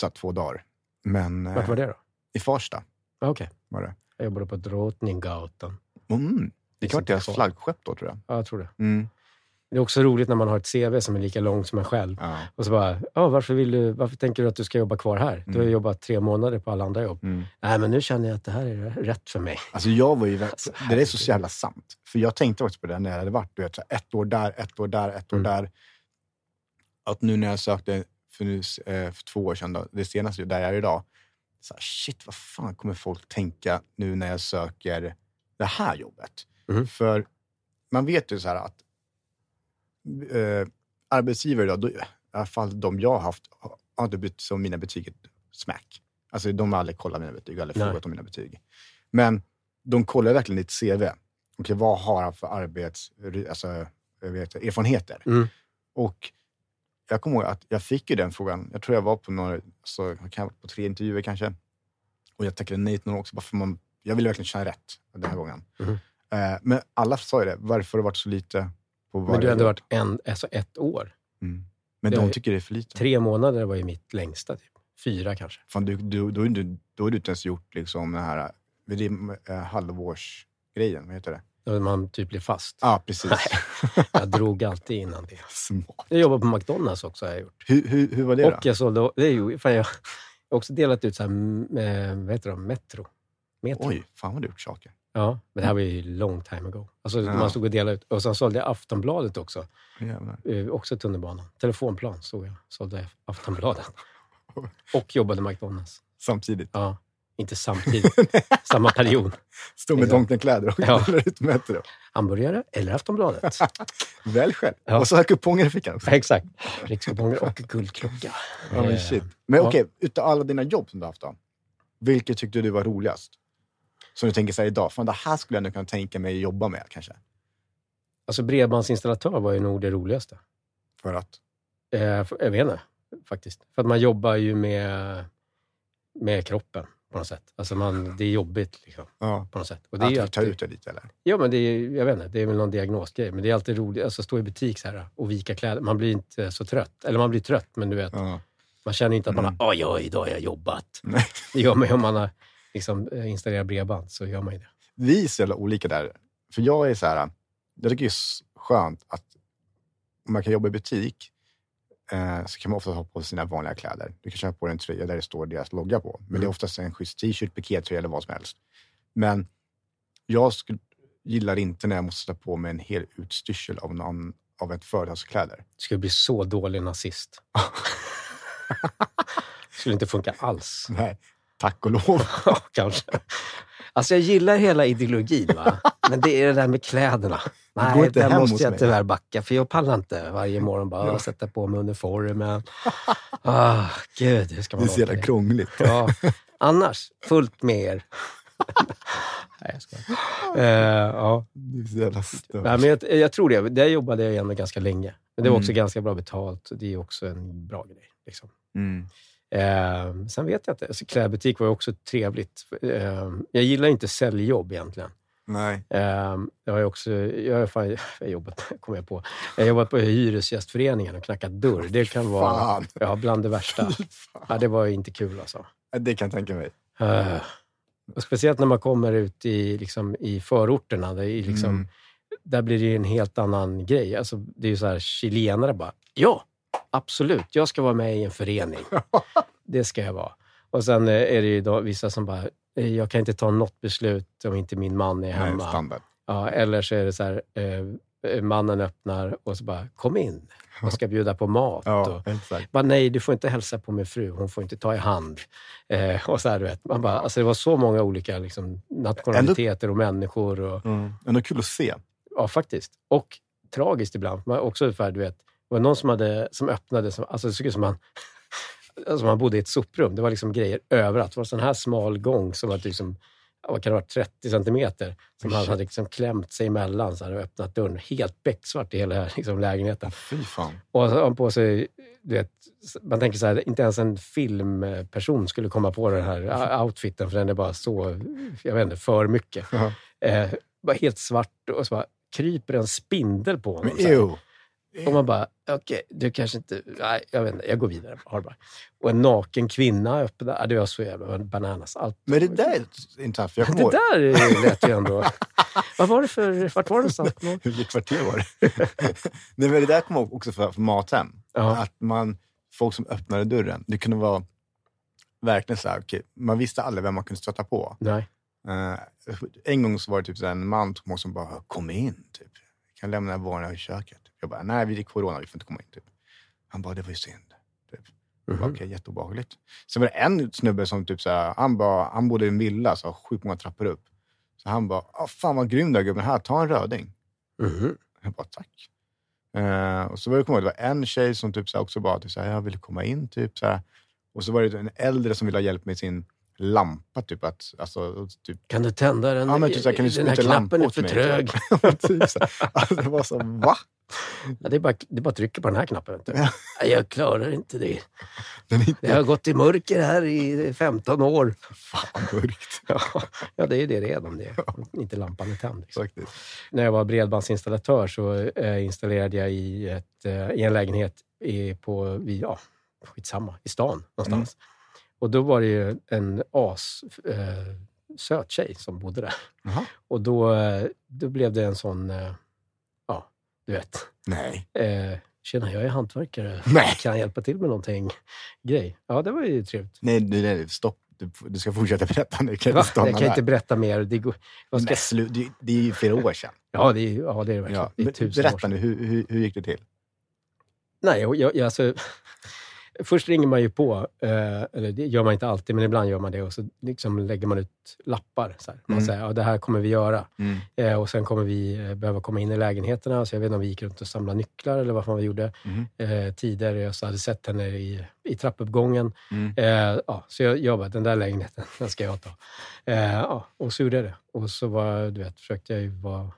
så två dagar. Men eh, Vart var det då? i Farsta Ah, Okej. var det. Jag jobbade på Drottninggatan. Mm. Det kan vara deras kvar. flaggskepp då tror jag. Ja, jag tror det. Mm. Det är också roligt när man har ett CV som är lika långt som en själv. Ja. Och så bara, ja, varför, vill du, varför tänker du att du ska jobba kvar här? Du har ju Mm. jobbat tre månader på alla andra jobb. Mm. Nej, men nu känner jag att det här är rätt för mig. Alltså jag var ju, Alltså, det där är så jävla sant. För jag tänkte också på det när jag hade varit du vet, ett år där, ett år där, ett år Mm. där. Att nu när jag sökte för, nu, eh, för två år sedan, då, det senaste där jag är idag. Så här, shit, vad fan kommer folk tänka nu när jag söker det här jobbet? Mhm. För man vet ju så här att eh, arbetsgivare idag, då, i alla fall de jag har haft, har inte brytt sig om mina betyg ett smack. Alltså de har aldrig kollat mina betyg, eller Nej. frågat om mina betyg. Men de kollar verkligen ditt CV. Okej, vad har han för arbets, alltså, jag vet, erfarenheter? Mm. Och jag kommer ihåg att jag fick ju den frågan. Jag tror jag var på några, så, jag kan på tre intervjuer kanske. Och jag tackade nej till några också. Bara för man, jag ville verkligen känna rätt den här gången. Mhm. Eh, men alla sa ju det. Varför har det varit så lite Men du har ändå varit en, alltså ett år. Mm. Men Det de är- tycker det är för lite. Tre månader var ju mitt längsta. Typ. Fyra kanske. Fan, du, du, då, är du, då har du inte ens gjort liksom den här det är, eh, halvårsgrejen. Vad heter det? När man typ blir fast. Ja, precis. Jag drog alltid innan det. Smart. Jag jobbar på McDonalds också har jag gjort. Hur, hur, hur var det då? Och jag sålde... Det är ju, fan, jag har också delat ut så här, eh, vad heter de? Metro. Metro. Oj, fan vad du gjort saker. Ja, men det här var ju long time ago. Alltså, Ja. Man stod och delade ut. Och sen sålde jag Aftonbladet också. Jävlar. Eh, också tunnelbanan. Telefonplan stod jag. Sålde Aftonbladet. Och jobbade McDonalds. Samtidigt. Ja, inte samtidigt. Samma period. Stå med. Donken-kläder och Ja. delar ut Metro. Hamburgare eller Aftonbladet. Välj själv. Ja. Och så jag kuponger i fickan. Exakt. Rikskuponger och guldklocka. Ja, men Eh, shit. Men ja. okej, utav alla dina jobb som du har haft då, vilket tyckte du var roligast? Som du tänker så här idag, fan det här skulle jag nog kunna tänka mig att jobba med kanske. Alltså bredbandsinstallatör var ju nog det roligaste. För att? Eh, för- jag vet inte, faktiskt. För att man jobbar ju med, med kroppen på något sätt. Alltså man, det är jobbigt liksom, Ja. på något sätt. Och det Att alltid, ut det lite eller? ja, men det är, jag vet inte, det är väl någon diagnosgrej. Men det är alltid roligt alltså, stå i butik så här och vika kläder. Man blir inte så trött. Eller man blir trött, men du vet, Ja. man känner inte att man Mm. har oj, oj, idag har jag jobbat. Nej. Det gör man ju om man har liksom, eh, installerat bredband, så gör man ju det. Vi är så jävla olika där. För jag är så här, jag tycker det är skönt att om man kan jobba i butik eh, så kan man ofta ha på sina vanliga kläder. Du kan köpa på dig en tröja där det står deras logga på. Men det är Mm. oftast en schysst t-shirt, pikétröja eller vad som helst. Men jag skulle, gillar inte när jag måste sätta på mig en hel utstyrsel av, någon, av ett företagskläder. Du skulle bli så dålig nazist. skulle inte funka alls. Nej, tack och lov. Ja, kanske. Alltså jag gillar hela ideologin, va? men det är det där med kläderna. Det Nej, där måste jag mig. tyvärr backa, för jag pallar inte varje morgon bara Ja. sätta på mig uniformen. Ah, gud, hur ska Det man är så jävla krångligt. Ja. Annars, fullt med er. Nej, jag skojar. Eh, ja. Det är så jävla stört. Nej, men jag, jag tror det. Där jobbade jag ändå ganska länge. Men det var också Mm. ganska bra betalt. Det är också en bra grej. Liksom. Mm. Eh, sen vet jag inte. Alltså, klädbutik var också trevligt. Eh, jag gillar inte säljjobb egentligen. Nej. Eh, jag har också, jag har fan, jag jobbat, kom jag på, jag har jobbat på Hyresgästföreningen och knackat dörr. Det kan vara Fan. ja, bland det värsta. Ja, det var ju inte kul alltså. Det kan jag tänka mig. Eh, och speciellt när man kommer ut i, liksom, i förorterna. Där, i, liksom, Mm. där blir det en helt annan grej. Alltså, det är ju så här, chilenare bara, ja, absolut, jag ska vara med i en förening. Det ska jag vara. Och sen eh, är det ju då vissa som bara, eh, jag kan inte ta något beslut om inte min man är Nej, hemma. standard. Ja, eller så är det så här, eh, mannen öppnar och så bara, kom in och ska bjuda på mat. Ja, Och, exakt. bara, nej, du får inte hälsa på min fru. Hon får inte ta i hand. Eh, och så här, du vet. Man bara, alltså, det var så många olika liksom, nationaliteter och människor. Och, Mm. Ändå kul att se. ja, faktiskt. Och tragiskt ibland. Man, också för, du vet, det var någon som, hade, som öppnade, som, alltså det såg ut som man, alltså man bodde i ett soprum. Det var liksom grejer överallt. Det var en sån här smal gång som var liksom, ja, vad kan det ha varit, 30 centimeter. Som han hade liksom klämt sig emellan så här, och öppnat dörren. Helt becksvart i hela liksom, lägenheten. Fy fan. Och så har han på sig, du vet, man tänker så här, inte ens en filmperson skulle komma på den här outfiten för den är bara så, jag vet inte, för mycket. Ja. Eh, bara helt svart och så bara kryper en spindel på honom. Ew. Och man bara, okej, du kanske inte... Nej, jag vet inte, jag går vidare. Har bara. Och en naken kvinna öppnade. Det var så jävla bananas. Allt. Men det där är intressant. För jag kommer Det ihåg, där lät ju ändå... Vad var det för... Vart var det någonstans? Vilket kvarter var det? Nej, men det där kommer jag också för, för Mathem. Ja. Att man, folk som öppnade dörren, det kunde vara verkligen så här, okej, man visste aldrig vem man kunde stöta på. Nej. Eh, en gång så var det typ så en man som bara, kom in, typ. Vi kan lämna varorna i köket. Jag bara, nej, vi är corona, vi får inte komma in. Typ. Han bara, det var ju synd. Typ. Bara, Mhm. Okej, jätteobehagligt. Sen var det en snubbe som typ så här, han, bara, han bodde i en villa, så sjukt många trappor upp. Så han bara, ah, fan vad grym du är gubben, här, ta en röding. Mhm. Jag bara, tack. Eh, och så var det, ihåg, det var en tjej som typ så också bara, typ så här, jag ville komma in. Typ, så här. Och så var det en äldre som ville ha hjälp med sin lampa. Typ, att, alltså, typ, Kan du tända den? Ja, men typ så här, kan du den här knappen är för mig? trög. typ. Alltså, det var så, va? Ja, det, är bara, det är bara trycka på den här knappen. Ja. Jag klarar inte det. Den inte Det har gått i mörker här i 15 år. fan mörkt. Ja, ja det är det om det inte lampan är tänd. Liksom. När jag var bredbandsinstallatör så eh, installerade jag i, ett, eh, i en lägenhet i, på, ja, skitsamma, i stan någonstans. Och då var det ju en as, eh, söt tjej som bodde där. Jaha. Och då, eh, då blev det en sån, eh, ja, du vet. Nej. Eh, Tjena, jag är hantverkare. Nej. Kan jag hjälpa till med någonting? Grej. Ja, det var ju trevligt. Nej, nej, nej stopp. Du, du ska fortsätta berätta nu. Kan Va? inte Jag kan inte där. berätta mer. Det, går, ska, Nej, slu, det, det är ju flera år sedan. ja, det är, ja, det är det verkligen. Ja. Det är tusen år berätta sedan. nu, hur, hur, hur gick det till? Nej, jag, jag, alltså, först ringer man ju på, eh, eller det gör man inte alltid, men ibland gör man det och så liksom lägger man ut lappar. Så här. Man Mm. säger, ja, det här kommer vi göra. Mm. Eh, och sen kommer vi eh, behöva komma in i lägenheterna. Så jag vet inte om vi gick runt och samlade nycklar eller vad fan vi gjorde. Eh, tidigare jag hade sett henne i, i trappuppgången. Mm. Ja, så jag, jag bara, den där lägenheten, den ska jag ta. Ja, och så gjorde jag det. Och så var, du vet, försökte jag ju vara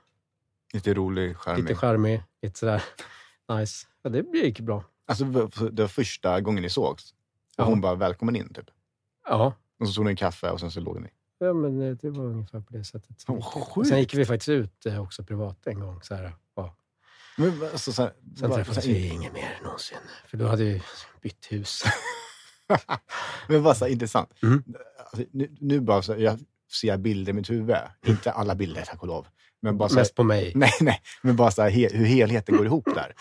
Lite rolig, charmig. lite charmig, lite sådär nice. Ja, det gick bra. Alltså, det var- första gången ni sågs. Och Ja. hon bara, välkommen in, typ. Ja, Och så tog ni en kaffe och sen så låg ni. Ja, men eh, det var ungefär på det sättet. sjukt. Sen gick vi faktiskt ut eh, också privat en gång. Så här, ja. Men, alltså, så här, Sen bara- träffades så här, vi inget mer någonsin. För då hade vi bytt hus. Men bara så här, intressant. Mm. Alltså, nu, nu bara så jag ser bilder i mitt huvud. Inte alla bilder, tack och lov. Men bara så Mest på mig. nej, nej, men bara så här, hur helheten går ihop där.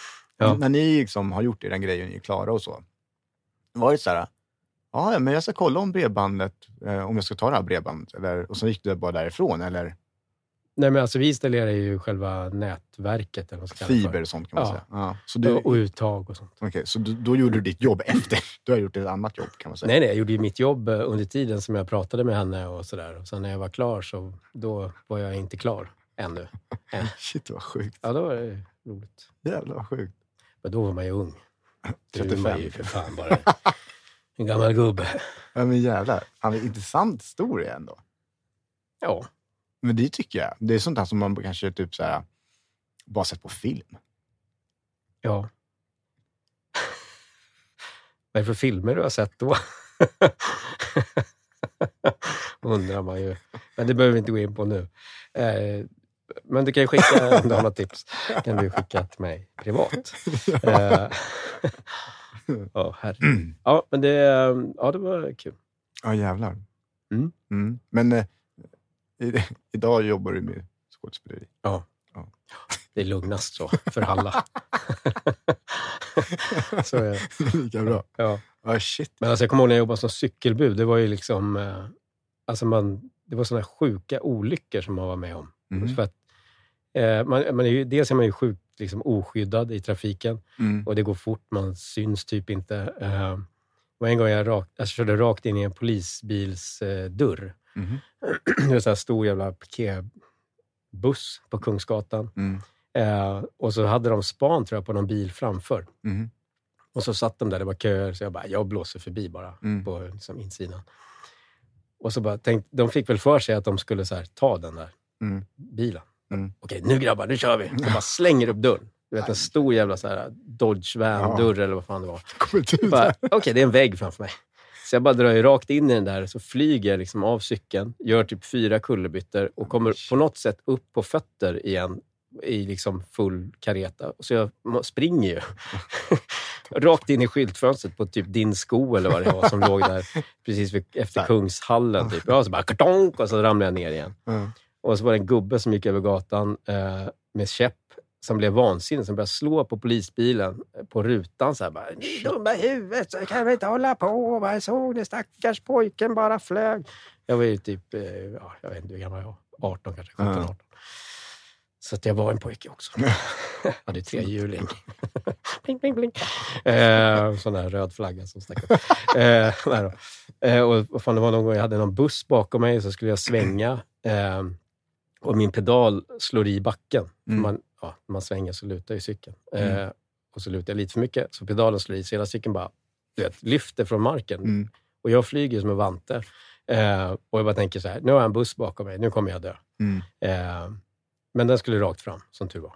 Ja. När ni liksom har gjort er den grejen, ni är klara och så. Var det så här, ja, men jag ska kolla om bredbandet, eh, om jag ska ta det här bredbandet. Eller, och så gick du bara därifrån, eller Nej, men alltså, vi installerar ju själva nätverket. Eller vad ska fiber och sånt kan man Ja. säga. Ja. Så, du, Och uttag och sånt. okej, så du, då gjorde du ditt jobb efter. Du har gjort ett annat jobb kan man säga. Nej, nej, jag gjorde ju mitt jobb eh, under tiden som jag pratade med henne och sådär. Och sen när jag var klar så då var jag inte klar ännu. Än. Shit vad sjukt. Ja, då var det roligt. Jävlar vad sjukt. Men då var man ju ung. Nu är man 35. ju för fan bara en gammal gubbe. Ja men jävlar. Han är intressant historia ändå. Ja, Men det tycker jag. Det är sånt här som man kanske typ så här, bara sett på film. Ja. Vad är det för filmer du har sett då? Undrar man ju. Men det behöver vi inte gå in på nu. Eh, Men du kan ju skicka, om du har något tips, kan du skicka till mig privat. Eh, Ja, herre. Ja, men det, ja, det var kul. Ja jävlar. Mm. Mm. Men eh, i, idag jobbar du med skådespeleri. Det är lugnast så, för alla. så, är det. Lika bra. ja. Ja shit. Men alltså, jag kommer ihåg när jag jobbade som cykelbud. Det var ju liksom... Eh, alltså man, det var sådana sjuka olyckor som man var med om. Mm. För att, eh, man, man är ju, dels är man ju sjukt liksom, oskyddad i trafiken Mm. och det går fort. Man syns typ inte. Eh, var en gång jag, rak, jag körde rakt in i en polisbils eh. Mhm. Det var en sån här stor jävla piketbuss på Kungsgatan. Mm. Eh, och så hade de span tror jag, på någon bil framför. Mhm. Och så satt de där, det var köer, så jag bara, jag blåser förbi bara Mm. på liksom, insidan. Och så bara tänkte, de fick väl för sig att de skulle så här, ta den där Mm. bilen. Mm. Okej, nu grabbar, nu kör vi! Så bara slänger upp dörren. Du vet en stor jävla så här, Dodge van-dörr eller vad fan det var. Okej, det är en vägg framför mig. Så jag bara drar ju rakt in i den där, så flyger jag liksom av cykeln, gör typ fyra kullerbyttor och kommer på något sätt upp på fötter igen i liksom full kareta. Så jag springer ju. Rakt in i skyltfönstret på typ din sko eller vad det var som låg där precis vid, efter. Kungshallen. Typ. Ja, så bara kartonk och så ramlade jag ner igen. Ja. Och så var det en gubbe som gick över gatan eh, med käpp som blev vansinnig, som började slå på polisbilen eh, på rutan. Så här, bara, Ni dumma huvudet, så kan vi inte hålla på. Bara, Jag såg det, stackars pojken bara flög. Jag var ju typ, eh, ja, jag vet inte hur gammal jag var, 18 kanske, 17, Ja. 18. Så att jag var en pojke också. Jag hade trehjuling. pling, pling, pling. Eh, sån där röd flagga som stack upp. Eh. Eh, och fan, det var någon gång jag hade någon buss bakom mig så skulle jag svänga. Eh, och min pedal slår i backen. Mm. Man, ja, när man svänger så lutar ju cykeln. Eh, Mm. och så lutar jag lite för mycket, så pedalen slår i. Så hela cykeln bara du vet, lyfter från marken. Mm. Och jag flyger som en vante. Eh, och jag bara tänker så här, nu har jag en buss bakom mig, nu kommer jag dö. Mm. Eh, men den skulle rakt fram, som tur var.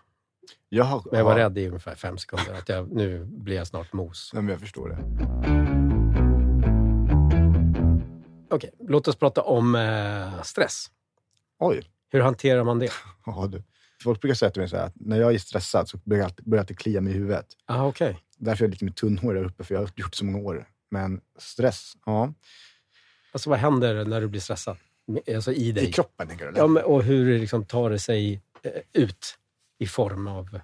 Jag, har, Men jag var ja. rädd i ungefär fem sekunder att jag, nu blir jag snart mos. Nej, men jag förstår det. Okej, låt oss prata om eh, stress. Oj. Hur hanterar man det? Ja, du. Folk brukar säga till mig så här, att när jag är stressad så börjar jag alltid, klia mig i huvudet. Ah, Okej. Därför är jag lite med tunnhår där uppe, för jag har gjort det så många år. Men stress, ja. Alltså vad händer när du blir stressad? Alltså i dig. I kroppen tänker du? eller? Ja, men, och hur det liksom tar det sig eh, ut i form av...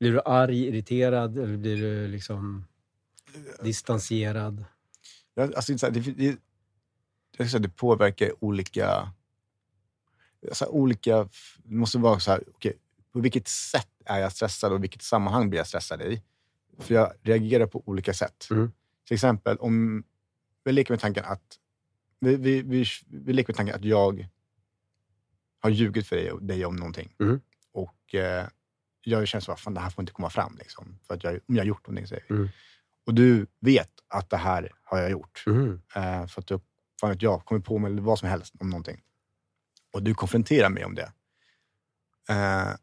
Blir du arg, irriterad eller blir du liksom distanserad? Ja, alltså, det, det, det, det påverkar olika... Alltså, olika det måste vara så här, okej, på vilket sätt är jag stressad och vilket sammanhang blir jag stressad i? För jag reagerar på olika sätt. Mm. Till exempel om vi leker med tanken att vi, vi, vi, vi leker med tanken att jag har ljugit för dig, dig om någonting. Mm. Och eh, jag känner så att det här får inte komma fram. Liksom, för att jag, om jag har gjort någonting, säger vi. Mm. Och du vet att det här har jag gjort. Mm. Eh, för att du fan vet jag, kommer på mig eller vad som helst om någonting. Och du konfronterar mig om det. Eh,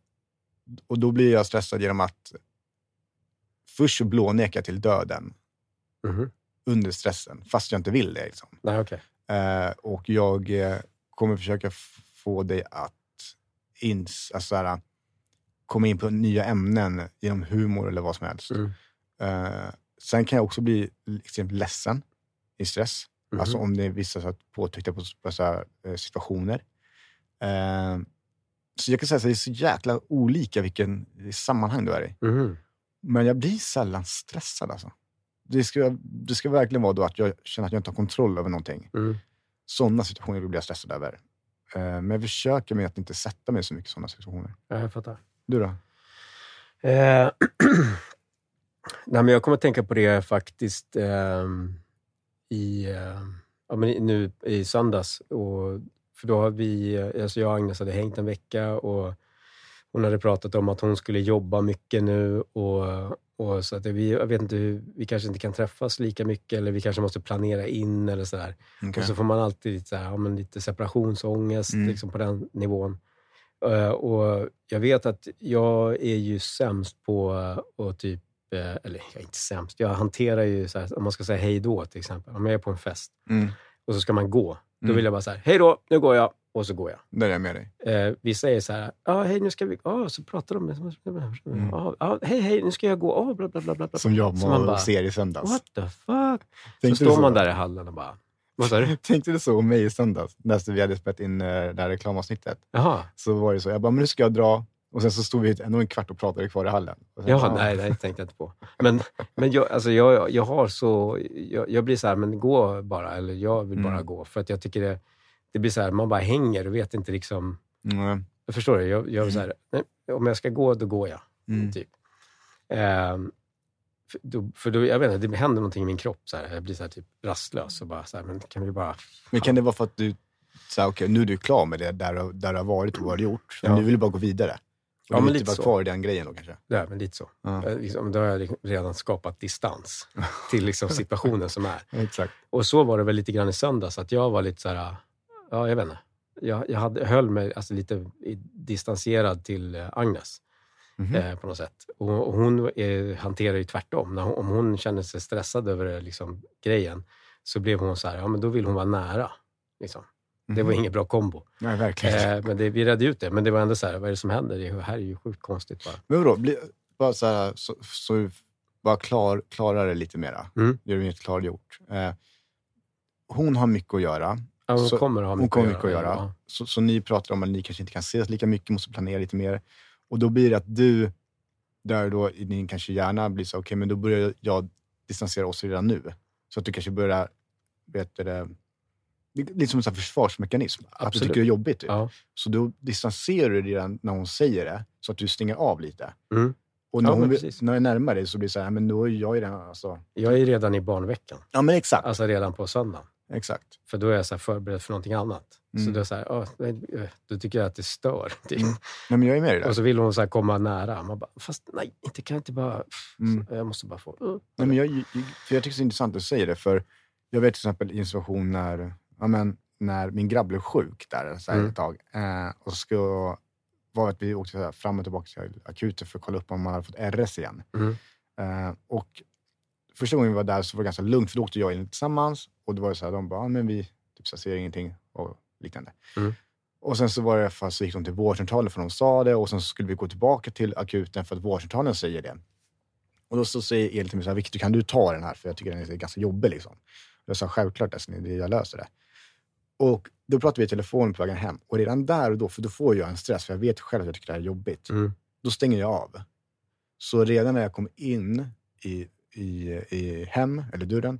och då blir jag stressad genom att först så blånekar jag till döden Mhm. under stressen, fast jag inte vill det. Liksom. Nej, okej. Eh, och jag eh, kommer försöka få dig att ins, alltså, så här, komma in på nya ämnen genom humor eller vad som helst. Mm. Eh, sen kan jag också bli extremt ledsen i stress. Mhm. Alltså om det är vissa så påtryckta på, på så här, eh, situationer. Eh, så jag kan säga att det är så jäkla olika vilken sammanhang du är i. Mhm. Men jag blir sällan stressad alltså. Det ska, det ska verkligen vara då att jag känner att jag inte har kontroll över någonting. Mm. Sådana situationer blir jag stressad över. Eh, men jag försöker med att inte sätta mig i så mycket sådana situationer. Ja, jag fattar. Du då? Eh, Nej, men jag kommer att tänka på det faktiskt ehm, i, eh, ja, men i- nu i söndags. Och, för då har vi, alltså jag och Agnes hade hängt en vecka och hon hade pratat om att hon skulle jobba mycket nu. Och, och så att vi, jag vet inte, hur, vi kanske inte kan träffas lika mycket eller vi kanske måste planera in eller sådär. Och så får man alltid lite, så här, ja, men lite separationsångest Mm. liksom på den nivån. Eh, och jag vet att jag är ju sämst på att typ, eh, eller jag är inte sämst, jag hanterar ju så här, om man ska säga hej då till exempel. Om jag är på en fest Mm. och så ska man gå. Då Mm. vill jag bara så här, hej då, nu går jag. Och så går jag. Där är jag med dig. Eh, vissa är så här, ja hej nu ska vi, ja så pratar de. Mm. Ja, ja, hej hej nu ska jag gå, oh, bla bla bla. bla. Som jag Så man bara, ser i söndags. What the fuck? Så Tänkte du står man där i hallen och bara, vad sa du? Tänkte du så om mig i söndags? När vi hade spelat in eh, det här reklamavsnittet. Jaha, Så var det så. Jag bara, men nu ska jag dra. Och sen så stod vi ändå en kvart och pratade kvar i hallen. Sen, Jaha, ja. nej, det tänkte jag inte på. Men, men jag, alltså jag, jag har så... Jag, jag blir så här, men gå bara. Eller jag vill bara Mm. gå. För att jag tycker det, det blir så här, man bara hänger och vet inte liksom... Mm. Jag förstår det. Jag, jag är så här, nej, om jag ska gå, då går jag. Mm. Typ. Ehm, för då, för då, jag vet inte, det händer någonting i min kropp. Så här, jag blir så här, typ rastlös och bara så här, men kan vi bara... Men kan det vara för att du, så här, okej, nu är du klar med det där, du- där du har varit och vad du har gjort. Men Ja. nu vill du bara gå vidare. Ja, men vill lite vara så. kvar i den grejen då kanske? Ja, men lite så. Ja. Jag, liksom, då har jag liksom redan skapat distans till liksom situationen som är. Exakt. Och så var det väl lite grann i söndags, att jag var lite så här, ja jag vet inte. Jag, jag hade, höll mig alltså, lite distanserad till eh, Agnes Mhm. eh, på något sätt. Och, och hon eh, hanterar ju tvärtom. När hon, om hon känner sig stressad över liksom, grejen så blev hon så här, ja men då vill hon vara nära. Liksom. Det var Mhm. ingen bra kombo. Nej, verkligen. Eh, men det, vi redde ut det. Men det var ändå så här, vad är det som händer? Det här är ju sjukt konstigt bara. Men vadå, bli, bara så, här, så, så bara klar, klara det lite mera. Mm. Det mer klargjort. Eh, hon har mycket att göra. Ja, hon Så- kommer att ha Hon mycket kommer mycket att göra. Ja. Så, så ni pratar om att ni kanske inte kan ses lika mycket, måste planera lite mer. Och då blir det att du, där då i din kanske hjärna blir så, okej men då börjar jag distansera oss redan nu. Så att du kanske börjar, vet du det, är lite som en sån försvarsmekanism. Att du Absolut. tycker det är jobbigt. Typ. Ja. Så då distanserar du dig redan när hon säger det, så att du stänger av lite. Mm. Och när, Ja, hon, när jag närmar dig så blir det så här, men då är jag den, alltså. Jag är redan i barnveckan. Ja men exakt. Alltså redan på söndagen. exakt. För då är jag så förberedd för någonting annat. Så Mm. då, är så här, "Åh, nej, eh, då tycker jag att det stör. Typ. Mm. Nej men jag är med i det. Och så vill hon så komma nära. Man bara, fast nej, inte kan jag inte bara... Mm. Jag måste bara få... Nej, men jag, för jag tycker det är intressant att du säger det, för jag vet till exempel i en situation när, men, när min grabb blev sjuk där så här, Mm. ett tag. Eh, och så skulle, var att vi åkte här, fram och tillbaka till akuten för att kolla upp om man hade fått RS igen. Mm. Eh, och första gången vi var där så var det ganska lugnt, för då åkte jag in tillsammans och det var så här, de bara, ja, men vi typ, så ser ingenting och liknande. Mm. Och sen så var det fast så gick de till vårdcentralen för de sa det och sen så skulle vi gå tillbaka till akuten för att vårdcentralen säger det. Och då så säger Elin till mig så här, Victor kan du ta den här? För jag tycker den är ganska jobbig liksom. Jag sa självklart, det- jag löser det. Och då pratade vi i telefon på vägen hem. Och redan där och då, för då får jag en stress, för jag vet själv att jag tycker det här är jobbigt. Mm. Då stänger jag av. Så redan när jag kom in i, i, i hem, eller dörren,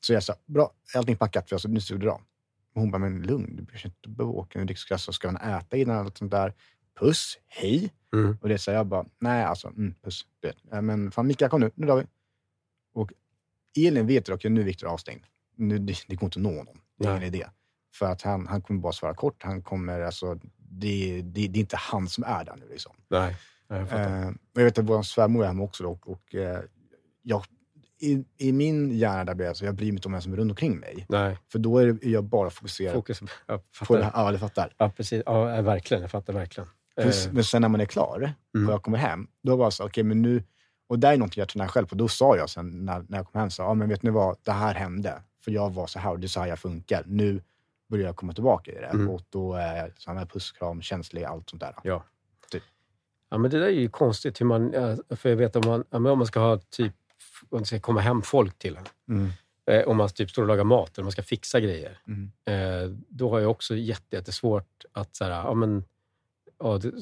så jag sa, bra, är allting packat, för sa, nu ska vi dra. Hon bara, men lugn, du behöver inte behöva åka dricksglass och ska man äta innan allt sånt där. Puss, hej. Mm. Och det sa jag bara, nej alltså, mm, puss. "Ja, Men fan Mikael, kom nu, nu drar vi. Och Elin vet okej, nu är Viktor avstängd. Nu, det, det går inte att nå honom. Det är ingen idé. För att han, han kommer bara svara kort. Han kommer, alltså, det, det, det är inte han som är där nu. Liksom. Nej, jag fattar. Eh, jag vet att vår svärmor är hemma också. Då, och, och, eh, jag, i, I min hjärna där blir jag så, jag bryr mig inte om vem som är runt omkring mig. Nej, För då är, det- jag bara fokuserad fokus. Jag på fattar. det här. Ja, du fattar. Ja, precis. Ja, verkligen. Jag fattar verkligen. Plus, Eh, men sen när man är klar Mm. och jag kommer hem, då var jag så, okej men nu, och det är någonting jag tränar själv på. Då sa jag sen när, när jag kom hem, så, ja men vet ni vad, det här hände. För jag var så här och det är så här jag funkar. Nu börjar jag komma tillbaka i det. Mm. Och då är så här puss, kram, känslig, allt sånt där. Ja. Typ. Ja, men det där är ju konstigt hur man... För jag vet om man, om man ska ha typ... Om ska komma hem folk till en. Mm. Eh, om man typ står och lagar mat eller man ska fixa grejer. Mm. Eh, då har jag också jätte, jättesvårt att så här, ja men... Ja, det,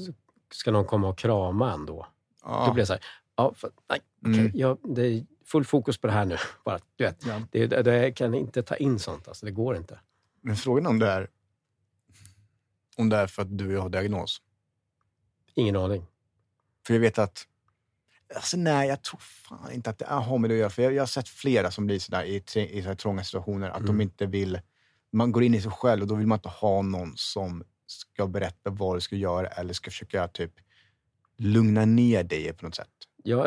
ska någon komma och krama en då? Ja. Då blir jag så här, ja, för, nej, okej, Mm. jag, det är full fokus på det här nu. Bara, du vet, Ja. det, det, det, jag kan inte ta in sånt, alltså, det går inte. Men frågan är om det är, om det är för att du och jag har diagnos. Ingen aning. För jag vet att, alltså nej, jag tror fan inte att det har med det att göra. För jag, jag har sett flera som blir sådär i, i så trånga situationer, att de Mm. inte vill, man går in i sig själv och då vill man inte ha någon som ska berätta vad du ska göra eller ska försöka typ lugna ner dig på något sätt. Ja,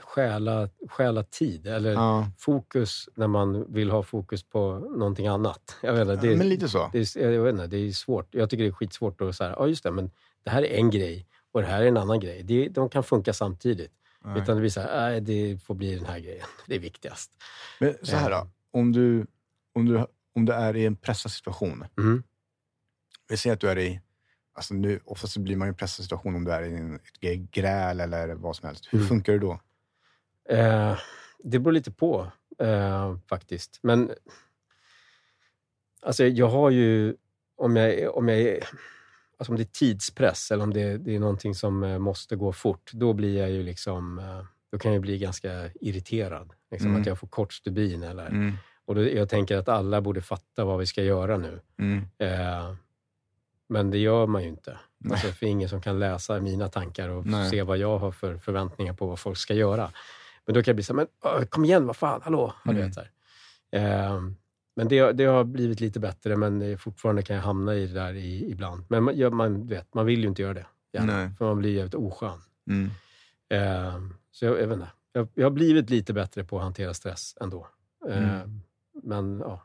stjäla, stjäla tid eller Ja, fokus när man vill ha fokus på någonting annat. Jag vet inte, det, men lite så. det, är, jag vet inte, det är svårt. Jag tycker det är skitsvårt att säga, ja just det, men det här är en grej och det här är en annan grej. Det, de kan funka samtidigt. Nej. Utan det blir så här, nej, det får bli den här grejen. Det är viktigast. Men så här då, om du, om, du, om du är i en pressad situation. Mm. Vi säger att du är i, alltså nu, oftast blir man i en pressad situation om du är i en, ett gräl eller vad som helst. Hur Mm. funkar det då? Eh, det beror lite på eh, faktiskt. Men alltså, jag har ju, om jag, om jag är, alltså om det är tidspress eller om det, det är någonting som eh, måste gå fort, då blir jag ju liksom, eh, då kan jag bli ganska irriterad. Liksom, Mm. Att jag får kort stubin eller, Mm. och då, jag tänker att alla borde fatta vad vi ska göra nu. Mm. Eh, men det gör man ju inte. Nej. Alltså, för ingen som kan läsa mina tankar och Nej. se vad jag har för förväntningar på vad folk ska göra. Men då kan jag bli så här, men kom igen, vad fan, hallå? Ja, du Mm. vet. Eh, men det, det har blivit lite bättre, men fortfarande kan jag hamna i det där i, ibland. Men man, ja, man, vet, man vill ju inte göra det. gärna. För man blir jävligt oskön. Mm. Eh, så jag, jag vet inte. Jag, jag har blivit lite bättre på att hantera stress ändå. Eh, Mm. Men ja,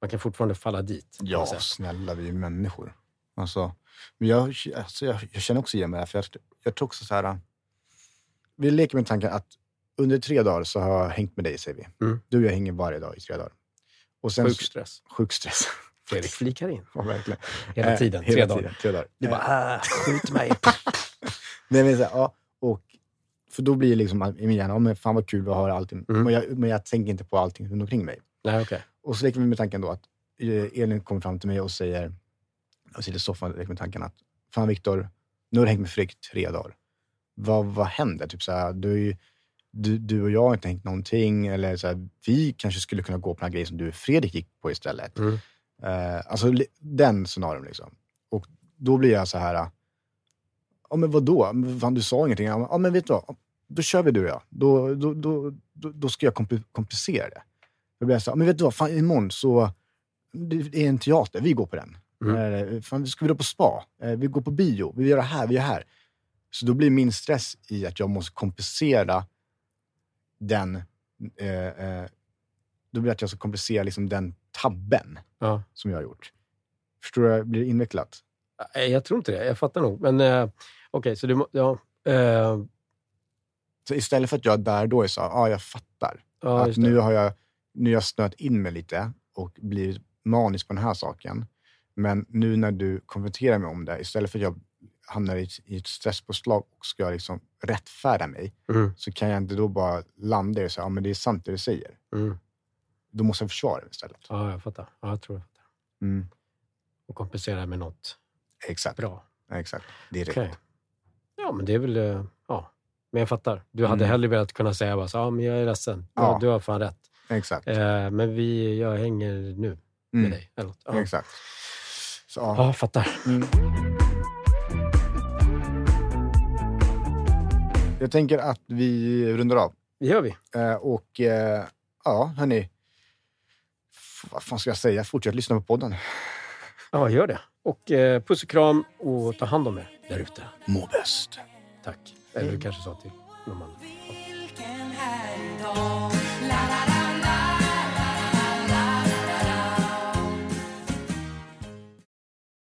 man kan fortfarande falla dit. Ja, snälla, vi är ju människor. Alltså, men jag, alltså, jag, jag känner också igen mig där, för jag, jag tror också så här... Vi leker med tanken att under tre dagar så har jag hängt med dig, säger vi. Mm. Du och jag hänger varje dag i tre dagar. Och sen, Sjuk stress. Sjuk stress. Fredrik flikar in. Ja, verkligen. Hela Eh, tiden. hela tre dagar. tiden, tre dagar. Du Eh, bara, äh, skjut mig. Nej, men så här, ja, och, för då blir det liksom i min hjärna, ja, men fan vad kul att höra allting. Mm. Men, jag, men jag tänker inte på allting runt omkring mig. Nej, okej. Och så leker vi med tanken då att eh, Elin kommer fram till mig och säger, jag sitter i soffan och leker med tanken att, fan Viktor, nu har du hängt med Fredrik tre dagar. Vad, vad händer? Typ så här, du, du, du och jag har inte hängt någonting. Eller så här, vi kanske skulle kunna gå på den här grejen som du och Fredrik gick på istället. Mm. Eh, alltså den scenarion liksom. Och då blir jag så här, ja men vadå? Fan, du sa ingenting. Ja men vet du vad? Då kör vi du och jag. Då, då, då, då, ska jag kompli- komplicera det. Då blir jag så här, men vet du vad? Fan, imorgon så, det är en teater, vi går på den. Mm. Eh, fan, ska vi då på spa? Eh, vi går på bio, vi gör det här, vi gör det här. Så då blir min stress i att jag måste kompensera den, eh, eh, då blir det att jag ska kompensera liksom den tabben Ja. som jag har gjort. Förstår du? Blir det invecklat? Nej, Jag tror inte det. Jag fattar nog. Men eh, okej, så du ja, eh, Så istället för att jag där då så, ja ah, jag fattar. ja, att nu har jag, nu har jag snöat in mig lite och blivit manisk på den här saken. Men nu när du konfronterar mig om det, istället för att jag hamnar i, ett- i ett stresspåslag och ska liksom rättfärda mig, Mm, så kan jag inte då bara landa i och säga, ja men det är sant det du säger. mm. Då måste jag försvara det istället. Ja, jag fattar. Ja, jag tror jag fattar. Mm. och kompensera med något Exakt. bra. Exakt. Det är Okej. rätt. Ja, men det är väl... eh, Ja. Men jag fattar. Du hade Mm. hellre velat kunna säga bara så, ja, men jag är ledsen. Ja. Ja. Du har fan rätt. Exakt. Eh, men vi, jag hänger nu med Mm. dig. Eller något. Ja. Exakt. Så, ja. ja, fattar. Mm. Jag tänker att vi rundar av. Det gör vi. Eh, och eh, ja, hörni. Vad fan ska jag säga? Fortsätt lyssna på podden. Ja, gör det. Och eh, puss och kram och ta hand om er där ute. Må bäst. Tack. Eller du kanske sa till någon man. Vilken